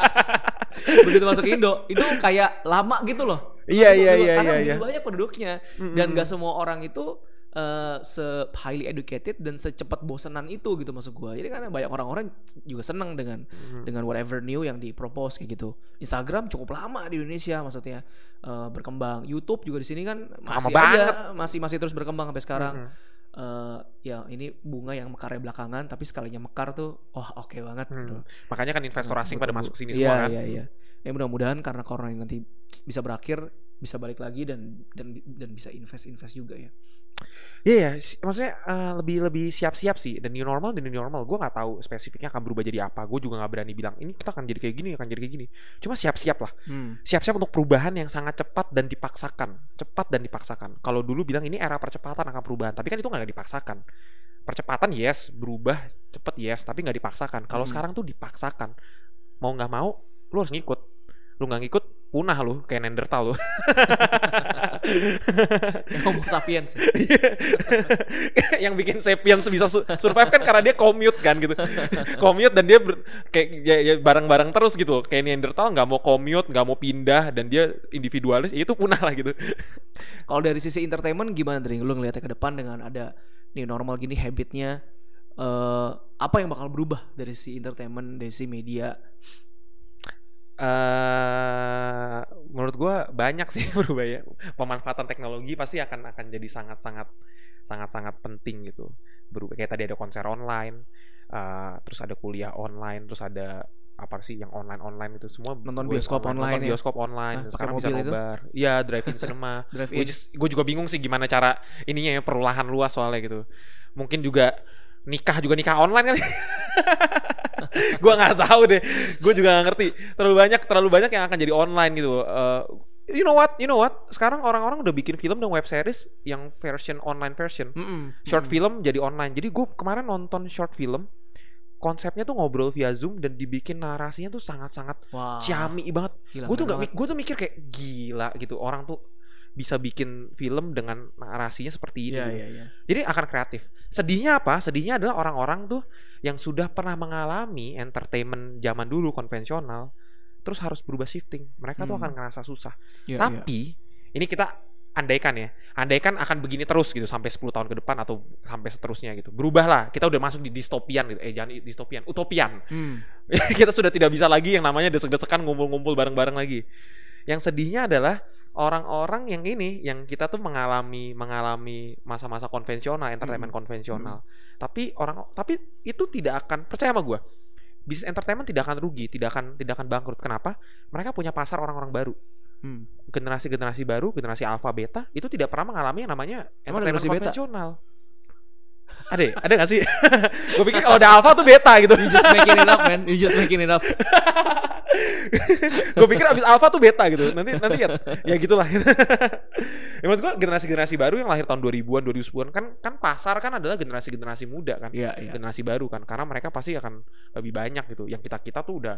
begitu masuk ke Indo itu kayak lama gitu loh Iya iya iya karena iya. begitu iya. banyak penduduknya dan gak semua orang itu eh, se highly educated dan secepat bosenan itu gitu maksud gua jadi karena banyak orang-orang juga seneng dengan Hmm. dengan whatever new yang dipropose kayak gitu Instagram cukup lama di Indonesia maksudnya eh, berkembang YouTube juga di sini kan masih banget. aja masih masih terus berkembang sampai sekarang Mm-mm. Eh, ya ini bunga yang mekarnya belakangan tapi sekalinya mekar tuh wah oke banget Hmm. gitu. Makanya kan investor asing pada masuk sini iya, semua kan. Iya iya Ya mudah-mudahan karena corona ini nanti bisa berakhir, bisa balik lagi dan dan dan bisa invest invest juga ya. Iya ya, si- maksudnya eh, lebih lebih siap-siap sih. Dan new normal dan new normal, gue nggak tahu spesifiknya akan berubah jadi apa. Gue juga nggak berani bilang ini kita akan jadi kayak gini, akan jadi kayak gini. Cuma siap-siap lah. Hmm. Siap-siap untuk perubahan yang sangat cepat dan dipaksakan. Cepat dan dipaksakan. Kalau dulu bilang ini era percepatan akan perubahan, tapi kan itu nggak dipaksakan. Percepatan yes, berubah cepet yes, tapi nggak dipaksakan. Kalau Hmm. sekarang tuh dipaksakan. Mau nggak mau, lu harus ngikut. Lu nggak ngikut, punah lu kayak Neanderthal lu. Yang homo sapiens. ya. yang bikin sapiens bisa su- survive kan karena dia commute kan gitu commute dan dia ber- kayak ya, ya bareng-bareng terus gitu kayak Neanderthal nggak mau commute nggak mau pindah dan dia individualis ya itu punah lah gitu Kalau dari sisi entertainment gimana dari lu ngeliatnya ke depan dengan ada new normal gini habitnya eh apa yang bakal berubah dari si entertainment dari si media? Eh menurut gua banyak sih berubah ya. Pemanfaatan teknologi pasti akan akan jadi sangat sangat sangat sangat penting gitu. Berubah kayak tadi ada konser online eh, terus ada kuliah online terus ada apa sih yang online online itu semua Nonton gue bioskop nonton online ya? bioskop online. Hah, sekarang bisa nobar. Iya drive-in cinema. Drive in. gue juga bingung sih gimana cara ininya ya perlahan luas soalnya gitu. Mungkin juga nikah juga nikah online kali gua nggak tahu deh. Gue juga nggak ngerti. Terlalu banyak, terlalu banyak yang akan jadi online gitu. Eh, you know what? You know what? Sekarang orang-orang udah bikin film dan web series yang version online version. Mm-mm. Short Mm-mm. film jadi online. Jadi gue kemarin nonton short film. Konsepnya tuh ngobrol via Zoom dan dibikin narasinya tuh sangat-sangat Wah. ciami banget. Gue tuh nggak, gue tuh mikir kayak gila gitu. Orang tuh bisa bikin film dengan narasinya seperti ini. Iya, gitu. iya, iya. Jadi akan kreatif. Sedihnya apa? Sedihnya adalah orang-orang tuh yang sudah pernah mengalami entertainment zaman dulu konvensional, terus harus berubah shifting. Mereka tuh Hmm. akan ngerasa susah. Iya, iya. Tapi ini kita andaikan ya, andaikan akan begini terus gitu sampai 10 tahun ke depan atau sampai seterusnya gitu. Berubahlah. Kita udah masuk di distopian gitu. Eh jangan distopian, utopian. Hmm. kita sudah tidak bisa lagi yang namanya desek-desekan ngumpul-ngumpul bareng-bareng lagi. Yang sedihnya adalah orang-orang yang ini yang kita tuh mengalami mengalami masa-masa konvensional, entertainment konvensional. Tapi orang tapi itu tidak akan percaya sama gua. Bisnis entertainment tidak akan rugi, tidak akan tidak akan bangkrut. Kenapa? Mereka punya pasar orang-orang baru. Hmm. Generasi-generasi baru, generasi alpha beta itu tidak pernah mengalami yang namanya Emang entertainment generasi beta? Ada, ya? ada gak sih? gue pikir kalau ada alpha tuh beta gitu. You just making it up, man. You just making it up. gue pikir abis alpha tuh beta gitu nanti nanti ya ya gitulah ya menurut gue generasi-generasi baru yang lahir tahun 2000-an 2010-an kan kan pasar kan adalah generasi-generasi muda kan Iya, iya. generasi baru kan karena mereka pasti akan lebih banyak gitu yang kita kita tuh udah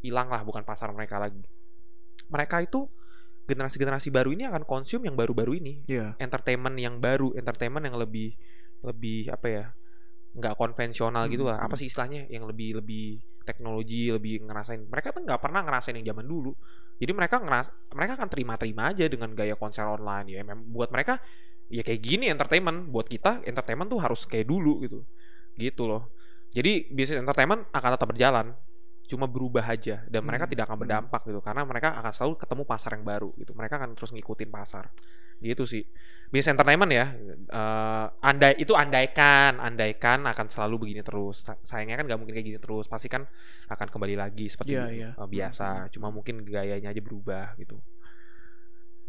hilang lah bukan pasar mereka lagi mereka itu generasi-generasi baru ini akan konsum yang baru-baru ini Iya. entertainment yang baru entertainment yang lebih lebih apa ya nggak konvensional gitu lah. Hmm, apa sih istilahnya yang lebih lebih teknologi lebih ngerasain? Mereka tuh nggak pernah ngerasain yang zaman dulu. Jadi mereka ngeras mereka akan terima-terima aja dengan gaya konser online. Ya memang buat mereka ya kayak gini entertainment. Buat kita entertainment tuh harus kayak dulu gitu. Gitu loh. Jadi bisnis entertainment akan tetap berjalan cuma berubah aja dan mereka Hmm, tidak akan hmm. berdampak gitu karena mereka akan selalu ketemu pasar yang baru gitu. Mereka akan terus ngikutin pasar. Gitu sih. Bisnis entertainment ya eh, andai itu andaikan andaikan akan selalu begini terus. Sa- sayangnya kan nggak mungkin kayak gini terus. Pasti kan akan kembali lagi seperti Iya, iya. eh, biasa. Cuma mungkin gayanya aja berubah gitu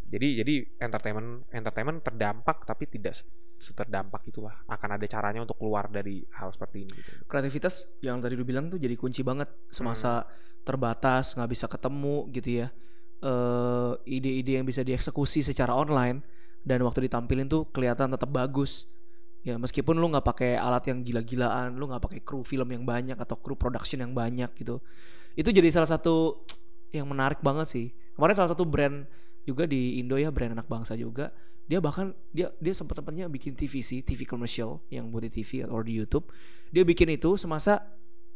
jadi jadi entertainment entertainment terdampak tapi tidak se- seterdampak itulah akan ada caranya untuk keluar dari hal seperti ini gitu. Kreativitas yang tadi lu bilang tuh jadi kunci banget semasa terbatas, nggak bisa ketemu gitu ya. Eh ide-ide yang bisa dieksekusi secara online dan waktu ditampilin tuh kelihatan tetap bagus. Ya meskipun lu nggak pakai alat yang gila-gilaan, lu nggak pakai kru film yang banyak atau kru production yang banyak gitu. Itu jadi salah satu yang menarik banget sih. Kemarin salah satu brand juga di Indo ya brand anak bangsa juga. Dia bahkan dia dia sempat sempatnya bikin TVC TV commercial yang buat di TV atau di YouTube. Dia bikin itu semasa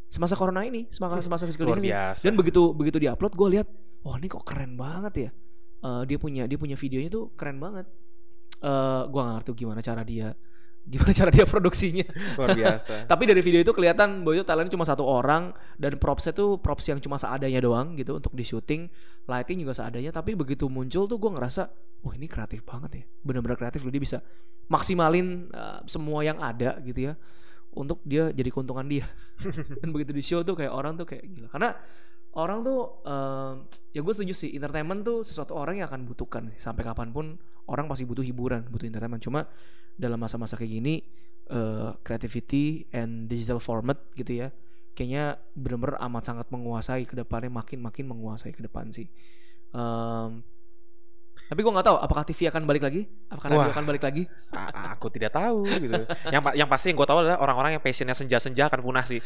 semasa corona ini semasa semasa physical Luar distancing biasa. dan begitu begitu diupload gue lihat wah ini kok keren banget ya. Eh, dia punya dia punya videonya tuh keren banget. Eh gue gak ngerti gimana cara dia gimana cara dia produksinya luar biasa tapi dari video itu kelihatan bahwa itu talentnya cuma satu orang dan propsnya tuh props yang cuma seadanya doang gitu untuk di syuting, lighting juga seadanya. Tapi begitu muncul tuh gue ngerasa, wah ini kreatif banget ya, bener-bener kreatif loh dia bisa maksimalin uh, semua yang ada gitu ya untuk dia jadi keuntungan dia. dan begitu di show tuh kayak orang tuh kayak gila karena orang tuh um, ya gue setuju sih entertainment tuh sesuatu orang yang akan butuhkan sampai kapan pun orang pasti butuh hiburan butuh entertainment. Cuma dalam masa-masa kayak gini eh, creativity and digital format gitu ya kayaknya bener-bener amat sangat menguasai ke depannya makin makin menguasai ke depan sih. Em, tapi gue nggak tahu apakah TV akan balik lagi apakah radio Wah. akan balik lagi A- aku tidak tahu gitu. Yang yang pasti yang gue tahu adalah orang-orang yang passionnya senja-senja akan punah sih.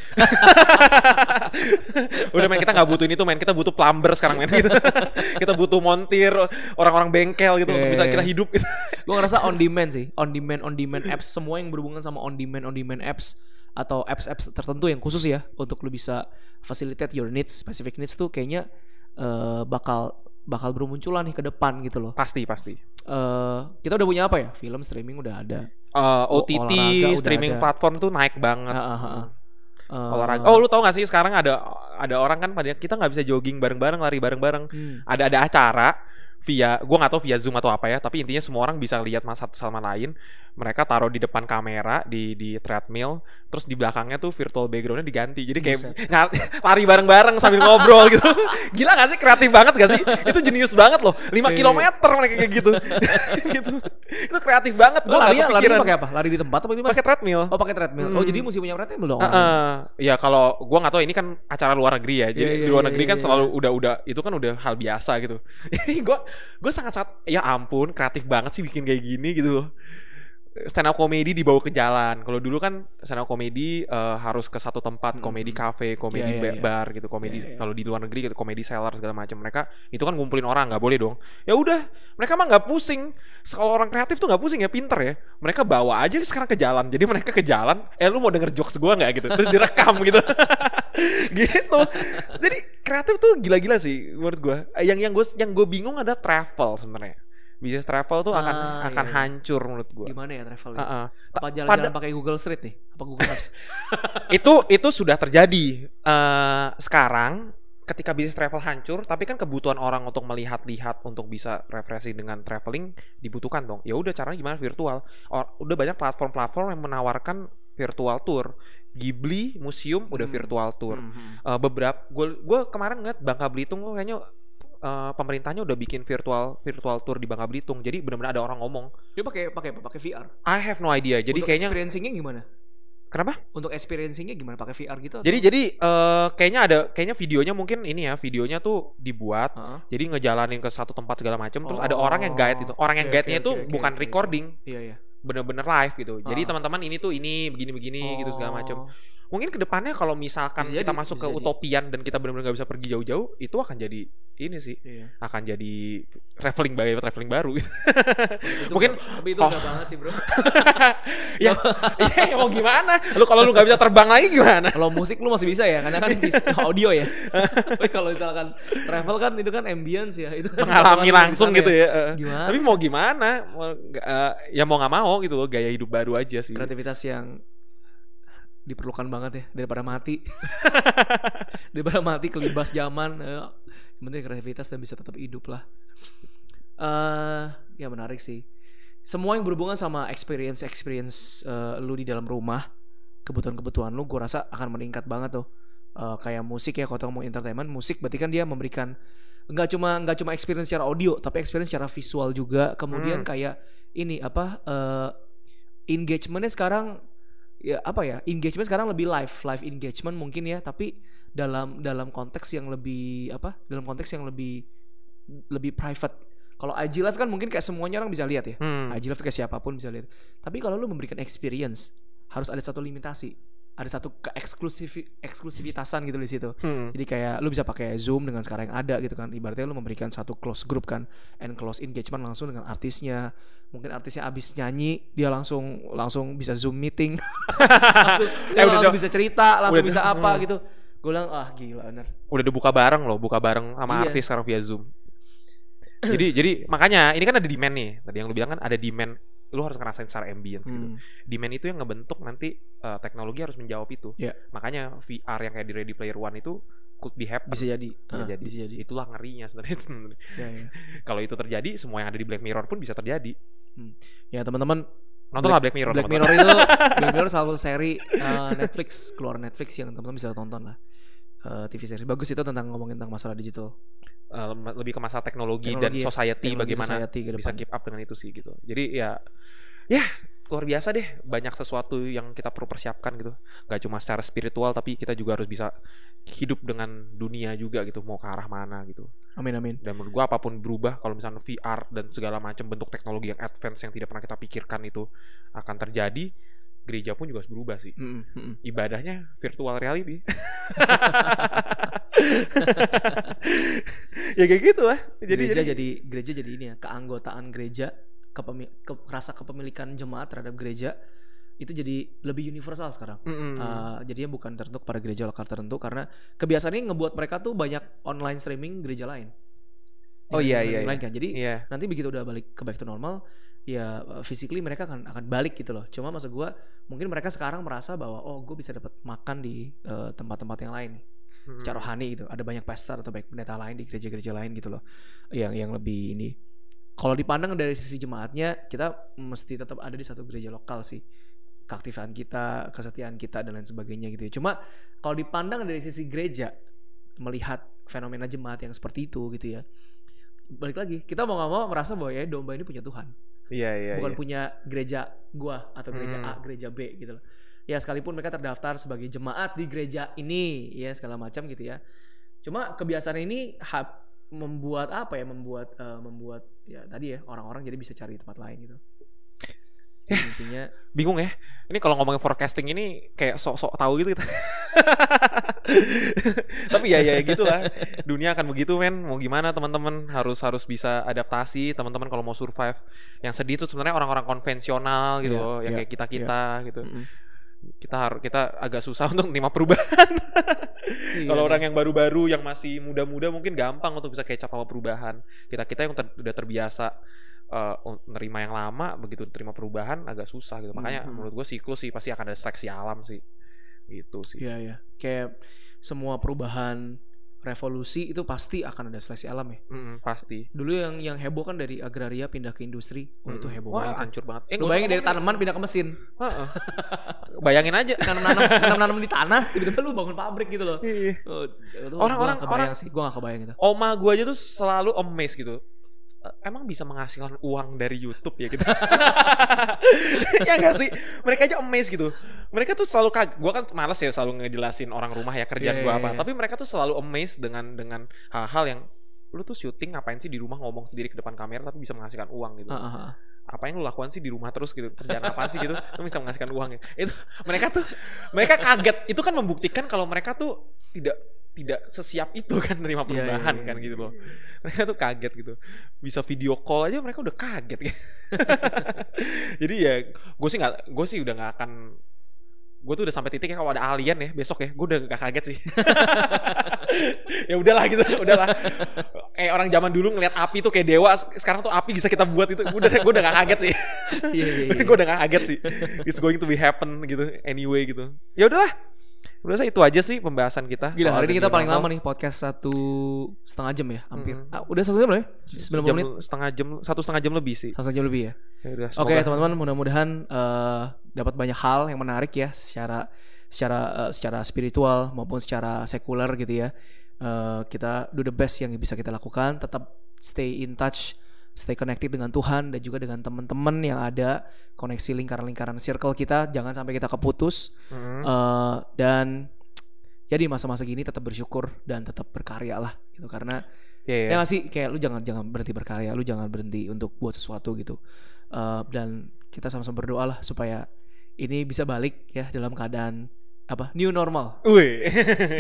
Udah main kita nggak butuh ini tuh main kita butuh plumber sekarang main gitu. kita butuh montir orang-orang bengkel gitu untuk Iya, bisa iya, kita iya. hidup gitu. gue ngerasa on demand sih on demand on demand apps semua yang berhubungan sama on demand on demand apps atau apps-apps tertentu yang khusus ya untuk lu bisa facilitate your needs specific needs tuh kayaknya eh, bakal bakal bermunculan nih ke depan gitu loh Pasti pasti. eh kita udah punya apa ya film streaming udah ada Eh, O- OTT olahraga udah streaming ada. platform tuh naik banget. Ah, ah, ah. Eh, Olahraga. Oh, lu tau gak sih sekarang ada ada orang kan pada kita nggak bisa jogging bareng-bareng, lari bareng-bareng. hmm. Ada ada acara via gua nggak tahu via zoom atau apa ya tapi intinya semua orang bisa lihat mas satu sama lain mereka taruh di depan kamera di di treadmill terus di belakangnya tuh virtual backgroundnya diganti jadi kayak ngal- lari bareng-bareng sambil ngobrol gitu gila gak sih kreatif banget gak sih itu jenius banget loh 5 Iya, kilometer mereka kayak gitu gitu itu kreatif banget gua lari nggak lari pakai apa? Lari di tempat apa gimana? pakai treadmill Oh pakai treadmill. Oh Hmm. jadi mesti punya treadmill dong. Heeh. ya kalau gua nggak tahu ini kan acara luar negeri ya. Jadi Iya, iya, di luar iya, negeri kan iya, selalu udah-udah itu kan udah hal biasa gitu. Ini gua gua sangat-sangat ya ampun kreatif banget sih bikin kayak gini gitu loh. Stand up comedy dibawa ke jalan. Kalau dulu kan stand up comedy eh, harus ke satu tempat, Hmm. komedi cafe, komedi Iya, ba- iya. bar gitu, komedi Iya, iya. kalau di luar negeri gitu, komedi seller segala macam. Mereka itu kan ngumpulin orang nggak boleh dong. Ya udah, mereka mah nggak pusing. Kalau orang kreatif tuh nggak pusing ya, pinter ya. Mereka bawa aja sekarang ke jalan. Jadi mereka ke jalan, eh lu mau denger jokes gua nggak gitu? Terus direkam gitu. gitu. Jadi kreatif tuh gila-gila sih menurut gua. Eh, Yang yang gue yang gue bingung ada travel sebenarnya. Bisnis travel tuh akan Ah, akan iya, iya. hancur menurut gua. Gimana ya travel? Heeh. ya? Apa pada- jalan-jalan pakai Google Street nih? Apa Google Maps? itu itu sudah terjadi Eh sekarang ketika bisnis travel hancur tapi kan kebutuhan orang untuk melihat-lihat untuk bisa refreshing dengan traveling dibutuhkan dong ya udah caranya gimana virtual Or- udah banyak platform-platform yang menawarkan virtual tour Ghibli museum udah Hmm. virtual tour Mhm. Eh, beberapa gue gue kemarin ngeliat Bangka Belitung tuh kayaknya eh, pemerintahnya udah bikin virtual virtual tour di Bangka Belitung jadi benar-benar ada orang ngomong Dia pakai pakai? Pakai VR. I have no idea jadi Untuk kayaknya experiencingnya gimana? kenapa Untuk experiencingnya gimana? Pakai VR gitu? atau- Jadi jadi eh, kayaknya ada kayaknya videonya mungkin ini ya videonya tuh dibuat Heeh. jadi ngejalanin ke satu tempat segala macam terus ada Oh, orang yang guide itu orang yang oke, guide-nya oke, itu oke, bukan oke. recording Iya iya. bener-bener live gitu jadi Ah. teman-teman ini tuh ini begini-begini gitu segala macam Oh. Mungkin ke depannya kalau misalkan Bisa kita jadi, masuk ke jadi. utopian dan kita benar-benar nggak bisa pergi jauh-jauh itu akan jadi ini sih Iya. akan jadi traveling baru traveling baru gitu. Itu Mungkin- enggak- tapi itu oh. enggak banget sih, Bro. ya, ya ya mau gimana lu kalau lu nggak bisa terbang lagi gimana Kalau musik lu masih bisa ya, karena kan audio ya. Tapi kalau misalkan travel kan itu kan ambience ya, itu kan mengalami langsung gitu ya. eh. Gimana? Tapi mau gimana? Mau, eh, ya mau nggak mau gitu loh, gaya hidup baru aja sih. Kreativitas yang diperlukan banget ya daripada mati. daripada mati kelibas zaman. eh, Yang penting kreativitas dan bisa tetap hidup lah. eh ya menarik sih. Semua yang berhubungan sama experience experience eh, lu di dalam rumah, kebutuhan-kebutuhan lu, gue rasa akan meningkat banget tuh. Eh, kayak musik ya, kalau ngomong entertainment, musik berarti kan dia memberikan nggak cuma nggak cuma experience secara audio, tapi experience secara visual juga. Kemudian Hmm. kayak ini apa eh, engagementnya sekarang ya apa ya engagement sekarang lebih live live engagement mungkin ya tapi dalam dalam konteks yang lebih apa dalam konteks yang lebih lebih private. Kalau IG live kan mungkin kayak semuanya orang bisa lihat ya. Hmm. IG live tuh kayak siapa pun bisa lihat. Tapi kalau lu memberikan experience harus ada satu limitasi ada satu keeksklusif eksklusivitasan gitu di situ Hmm. jadi kayak lu bisa pakai Zoom dengan sekarang yang ada gitu kan. Ibaratnya lu memberikan satu close group kan and close engagement langsung dengan artisnya. Mungkin artisnya abis nyanyi dia langsung langsung bisa Zoom meeting. langsung, Eh, udah langsung bisa cerita, langsung udah- bisa apa hmm. gitu. Gue bilang ah gila bener. Udah dibuka bareng loh, buka bareng sama Iya. artis sekarang via Zoom. jadi jadi makanya ini kan ada demand nih. Tadi yang lu bilang kan ada demand lu harus ngerasain secara ambience gitu. Hmm. Demand itu yang ngebentuk nanti eh, teknologi harus menjawab itu. Iya. Makanya VR yang kayak di Ready Player One itu could be happen. Bisa jadi. Bisa Ah, jadi. Bisa jadi. Itulah ngerinya sebenarnya. Ya, ya. Kalau itu terjadi, semua yang ada di Black Mirror pun bisa terjadi. Ya, teman-teman Nontonlah Black Mirror. Black teman-teman. Mirror itu Black Mirror salah satu seri eh, Netflix keluar Netflix yang teman-teman bisa tonton lah. Eh, TV series bagus itu tentang ngomongin tentang masalah digital. Eh, lebih ke masalah teknologi, Teknologi dan society Teknologi bagaimana society bisa keep up dengan itu sih gitu. Jadi ya ya luar biasa deh banyak sesuatu yang kita perlu persiapkan gitu. Gak cuma secara spiritual tapi kita juga harus bisa hidup dengan dunia juga gitu mau ke arah mana gitu. Amin amin. Dan menurut gua apa pun berubah kalau misalnya VR dan segala macam bentuk teknologi yang advance yang tidak pernah kita pikirkan itu akan terjadi, gereja pun juga harus berubah sih. Mm, mm, mm. Ibadahnya virtual reality. ya kayak gitu lah. Jadi gereja jadi, jadi gereja jadi ini ya keanggotaan gereja kepemi, ke, rasa kepemilikan jemaat terhadap gereja itu jadi lebih universal sekarang. Mm-mm. Uh, jadinya bukan tertentu kepada gereja lokal tertentu karena kebiasaannya ngebuat mereka tuh banyak online streaming gereja lain. Oh, iya, iya, lain iya. kan. Jadi Iya. nanti begitu udah balik ke back to normal ya uh, physically mereka akan akan balik gitu loh. Cuma maksud gua mungkin mereka sekarang merasa bahwa oh gue bisa dapat makan di uh, tempat-tempat yang lain. Mm-mm. secara rohani gitu. Ada banyak pastor atau baik pendeta lain di gereja-gereja lain gitu loh. Yang yang lebih ini. Kalau dipandang dari sisi jemaatnya, kita mesti tetap ada di satu gereja lokal sih. Keaktifan kita, kesetiaan kita dan lain sebagainya gitu. ya. Cuma kalau dipandang dari sisi gereja, melihat fenomena jemaat yang seperti itu gitu ya. Balik lagi, kita mau nggak mau merasa bahwa ya domba ini punya Tuhan Iya iya. bukan iya. punya gereja gua atau gereja Hmm. A, gereja B gitu loh. Ya sekalipun mereka terdaftar sebagai jemaat di gereja ini ya segala macam gitu ya. Cuma kebiasaan ini membuat apa ya? Membuat eh, membuat ya tadi ya orang-orang jadi bisa cari tempat lain gitu. Ya. Intinya Bingung ya. Ini kalau ngomongin forecasting ini kayak sok-sok tahu gitu kita. Tapi ya ya gitulah. Dunia akan begitu men. Mau gimana teman-teman harus harus bisa adaptasi. Teman-teman kalau mau survive. Yang sedih tuh sebenarnya orang-orang konvensional gitu Iya, loh, yang iya, kayak kita-kita gitu. mm-mm. Kita harus kita agak susah untuk terima perubahan. Iya, Kalau iya. orang yang baru-baru yang masih muda-muda mungkin gampang untuk bisa kecap sama perubahan. Kita-kita yang ter- udah terbiasa eh, un- nerima yang lama begitu terima perubahan agak susah gitu. Makanya Mhm. menurut gue siklus sih pasti akan ada seleksi alam sih. Gitu sih. Iya ya. Kayak semua perubahan revolusi itu pasti akan ada seleksi alam ya. Mm-mm, pasti. Dulu yang yang heboh kan dari agraria pindah ke industri. Oh itu Mm-mm. heboh Wah, banget. tuh. hancur banget. Eh, Lu bayangin dari tanaman pindah ke mesin. Heeh. Bayangin aja. nanam-nanam nanam-nanam di tanah tiba-tiba lu bangun pabrik gitu loh Oh, itu Orang-orang- kebayang orang- sih gua gak kebayang gitu Oma gue aja tuh selalu amazed gitu. "Eh, Emang bisa menghasilkan uang dari YouTube ya gitu. ya gak sih? Mereka aja amazed gitu. Mereka tuh selalu kaget. Gue kan males ya selalu ngejelasin orang rumah ya kerjaan Iya, gue iya, apa. iya. Tapi mereka tuh selalu amazed dengan dengan hal-hal yang lu tuh syuting ngapain sih di rumah ngomong sendiri ke depan kamera tapi bisa menghasilkan uang gitu. Ah, ah. apa yang lu lakukan sih di rumah terus gitu kerjaan apaan sih gitu lu bisa menghasilkan uang ya itu mereka tuh mereka kaget itu kan membuktikan kalau mereka tuh tidak tidak sesiap itu kan Iya, nerima iya, perubahan iya, kan iya. gitu loh. Mereka tuh kaget gitu. Bisa video call aja mereka udah kaget. Gitu. jadi ya gue sih nggak gue sih udah nggak akan gue tuh udah sampai titik ya kalau ada alien ya besok ya gue udah gak kaget sih. Ya udahlah gitu udahlah. Kayak orang zaman dulu ngeliat api tuh kayak dewa sekarang tuh api bisa kita buat itu. Udah gue udah gak kaget sih. Iya iya iya. Gue udah gak kaget sih. It's going to be happen gitu anyway gitu. Ya udahlah udah itu aja sih pembahasan kita Gila hari ini kita paling lama nih podcast satu setengah jam ya hampir. Mm-mm. Ah, udah satu jam belum ya? 90 Sejam- menit? setengah jam satu setengah jam lebih sih. Satu jam lebih ya? Ya Oke teman-teman mudah-mudahan eh, dapat banyak hal yang menarik ya secara secara eh, secara spiritual maupun secara sekuler gitu ya. Eh, kita do the best yang bisa kita lakukan, tetap stay in touch, stay connected dengan Tuhan dan juga dengan teman-teman yang ada koneksi lingkaran-lingkaran circle kita, jangan sampai kita keputus Mm. Eh, dan ya di masa-masa gini tetap bersyukur dan tetap berkarya lah gitu karena Iya, iya. ya nggak sih kayak lu jangan jangan berhenti berkarya lu jangan berhenti untuk buat sesuatu gitu Eh, dan kita sama-sama berdoa lah supaya ini bisa balik ya dalam keadaan apa? New normal. Wih.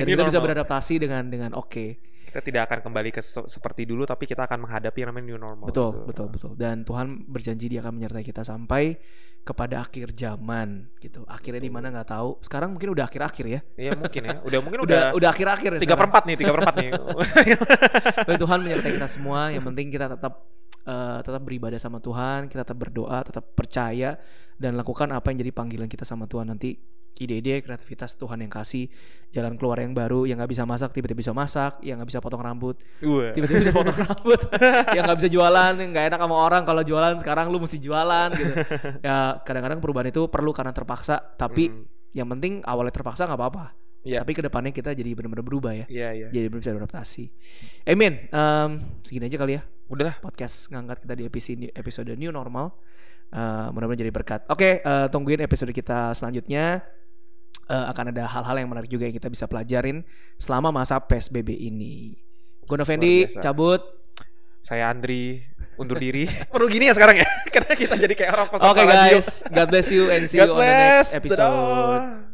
dan kita bisa normal. beradaptasi dengan dengan oke. Kita tidak akan kembali ke se- seperti dulu tapi kita akan menghadapi yang namanya new normal. Betul gitu. betul betul. Dan Tuhan berjanji dia akan menyertai kita sampai kepada akhir zaman gitu. Akhirnya di mana nggak tahu. Sekarang mungkin udah akhir-akhir ya. Iya mungkin ya. Udah mungkin udah udah akhir-akhir ya tiga perempat nih tiga perempat nih. Tapi Tuhan menyertai kita semua. Yang penting kita tetap eh, tetap beribadah sama Tuhan, kita tetap berdoa, tetap percaya dan lakukan apa yang jadi panggilan kita sama Tuhan nanti. Ide-ide, kreativitas Tuhan yang kasih jalan keluar yang baru, yang nggak bisa masak tiba-tiba bisa masak, yang nggak bisa potong rambut tiba-tiba bisa potong rambut, yang nggak bisa jualan, yang nggak enak sama orang kalau jualan sekarang lu mesti jualan gitu. Ya kadang-kadang perubahan itu perlu karena terpaksa, tapi Mm. yang penting awalnya terpaksa nggak apa-apa. Iya. Tapi ke depannya kita jadi benar-benar berubah ya Iya iya. jadi bisa beradaptasi. Amin. Em, segini aja kali ya Udah podcast ngangkat kita di episode episode new normal. Eh, mudah-mudahan jadi berkat. Oke, eh, tungguin episode kita selanjutnya. Eh, akan ada hal-hal yang menarik juga yang kita bisa pelajarin selama masa PSBB ini. Gue Novendi, Luar biasa. cabut. Saya Andri undur diri. Perlu gini ya sekarang ya? Karena kita jadi kayak orang pesan Oke radio. guys, God bless you and see God you on the next episode. Dadah.